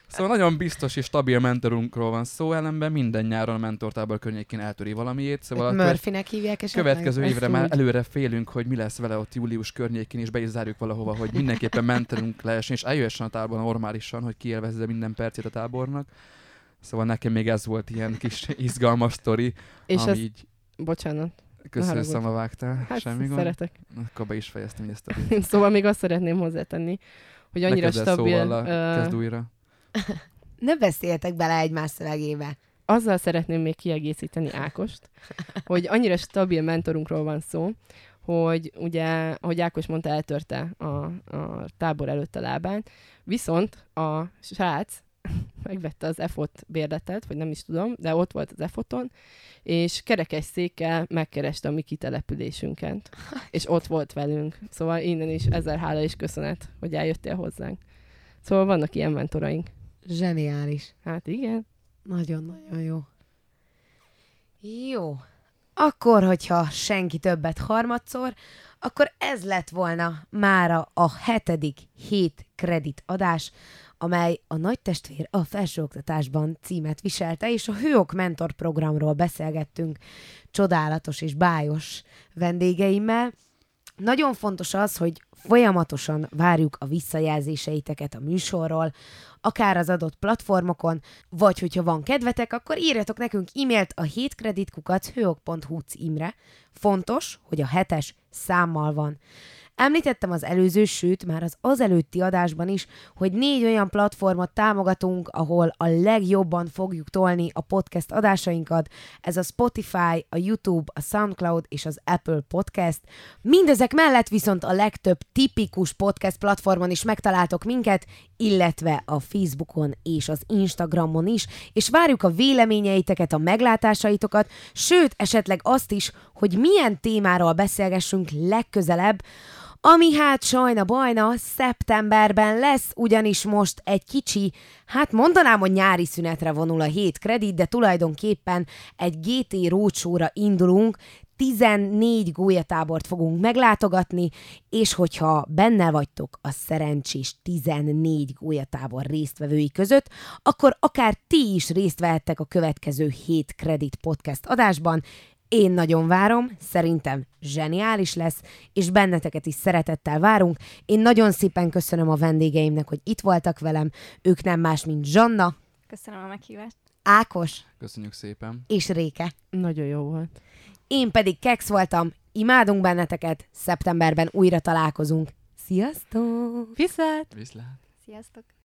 Szóval nagyon biztos és stabil mentorunkról van szó, ellenben minden nyáron a mentortábor környékén eltöri valamiét. Szóval Murphynek hívják esetleg? következő Ezt évre már előre félünk, hogy mi lesz vele ott július környékén, és be is zárjuk valahova, hogy mindenképpen mentorunk lehessen, és eljöhessen a táborban normálisan, hogy kielvezze minden percét a tábornak. Szóval nekem még ez volt ilyen kis izgalmas sztori, És ami ez, így bocsánat, köszönöm, szama vágtál. hát Semmi gond. szeretek. Akkor be is fejeztem ezt a szóval még azt szeretném hozzátenni, hogy annyira Ne kezd el stabil. Szóval a, ö, kezd újra. Ne beszéltek bele egymás szövegébe. azzal szeretném még kiegészíteni Ákost, hogy annyira stabil mentorunkról van szó, hogy ugye, ahogy Ákos mondta, eltörte a, a tábor előtt a lábán, viszont a srác megvette az EFOT bérletet, vagy nem is tudom, de ott volt az EFOTon, és kerekes székkel megkereste a mi kitelepülésünket, és ott volt velünk. Szóval innen is ezer hála és köszönet, hogy eljöttél hozzánk. Szóval vannak ilyen mentoraink. Zseniális. Hát igen. Nagyon-nagyon jó. Jó. Akkor, hogyha senki többet harmadszor, akkor ez lett volna mára a hetedik hét kredit adás, amely a Nagy Testvér a felsőoktatásban címet viselte, és a Hőok Mentor programról beszélgettünk csodálatos és bájos vendégeimmel. Nagyon fontos az, hogy folyamatosan várjuk a visszajelzéseiteket a műsorról, akár az adott platformokon, vagy hogyha van kedvetek, akkor írjatok nekünk e-mailt a hétkreditkukat hőok.hu címre. Fontos, hogy a hetes számmal van. Említettem az előző, sőt már az az előtti adásban is, hogy négy olyan platformot támogatunk, ahol a legjobban fogjuk tolni a podcast adásainkat. Ez a Spotify, a YouTube, a SoundCloud és az Apple Podcast. Mindezek mellett viszont a legtöbb tipikus podcast platformon is megtaláltok minket, illetve a Facebookon és az Instagramon is, és várjuk a véleményeiteket, a meglátásaitokat, sőt, esetleg azt is, hogy milyen témáról beszélgessünk legközelebb, ami hát sajna bajna szeptemberben lesz, ugyanis most egy kicsi, hát mondanám, hogy nyári szünetre vonul a hét kredit, de tulajdonképpen egy GT rócsóra indulunk, 14 gólyatábort fogunk meglátogatni, és hogyha benne vagytok a szerencsés 14 gólyatábor résztvevői között, akkor akár ti is részt vehettek a következő 7 kredit podcast adásban, én nagyon várom, szerintem zseniális lesz, és benneteket is szeretettel várunk. Én nagyon szépen köszönöm a vendégeimnek, hogy itt voltak velem. Ők nem más, mint Zsanna, Köszönöm a meghívást. Ákos Köszönjük szépen. és Réke. Nagyon jó volt. Én pedig Kex voltam, imádunk benneteket, szeptemberben újra találkozunk. Sziasztok! Viszlát! Viszlát. Sziasztok!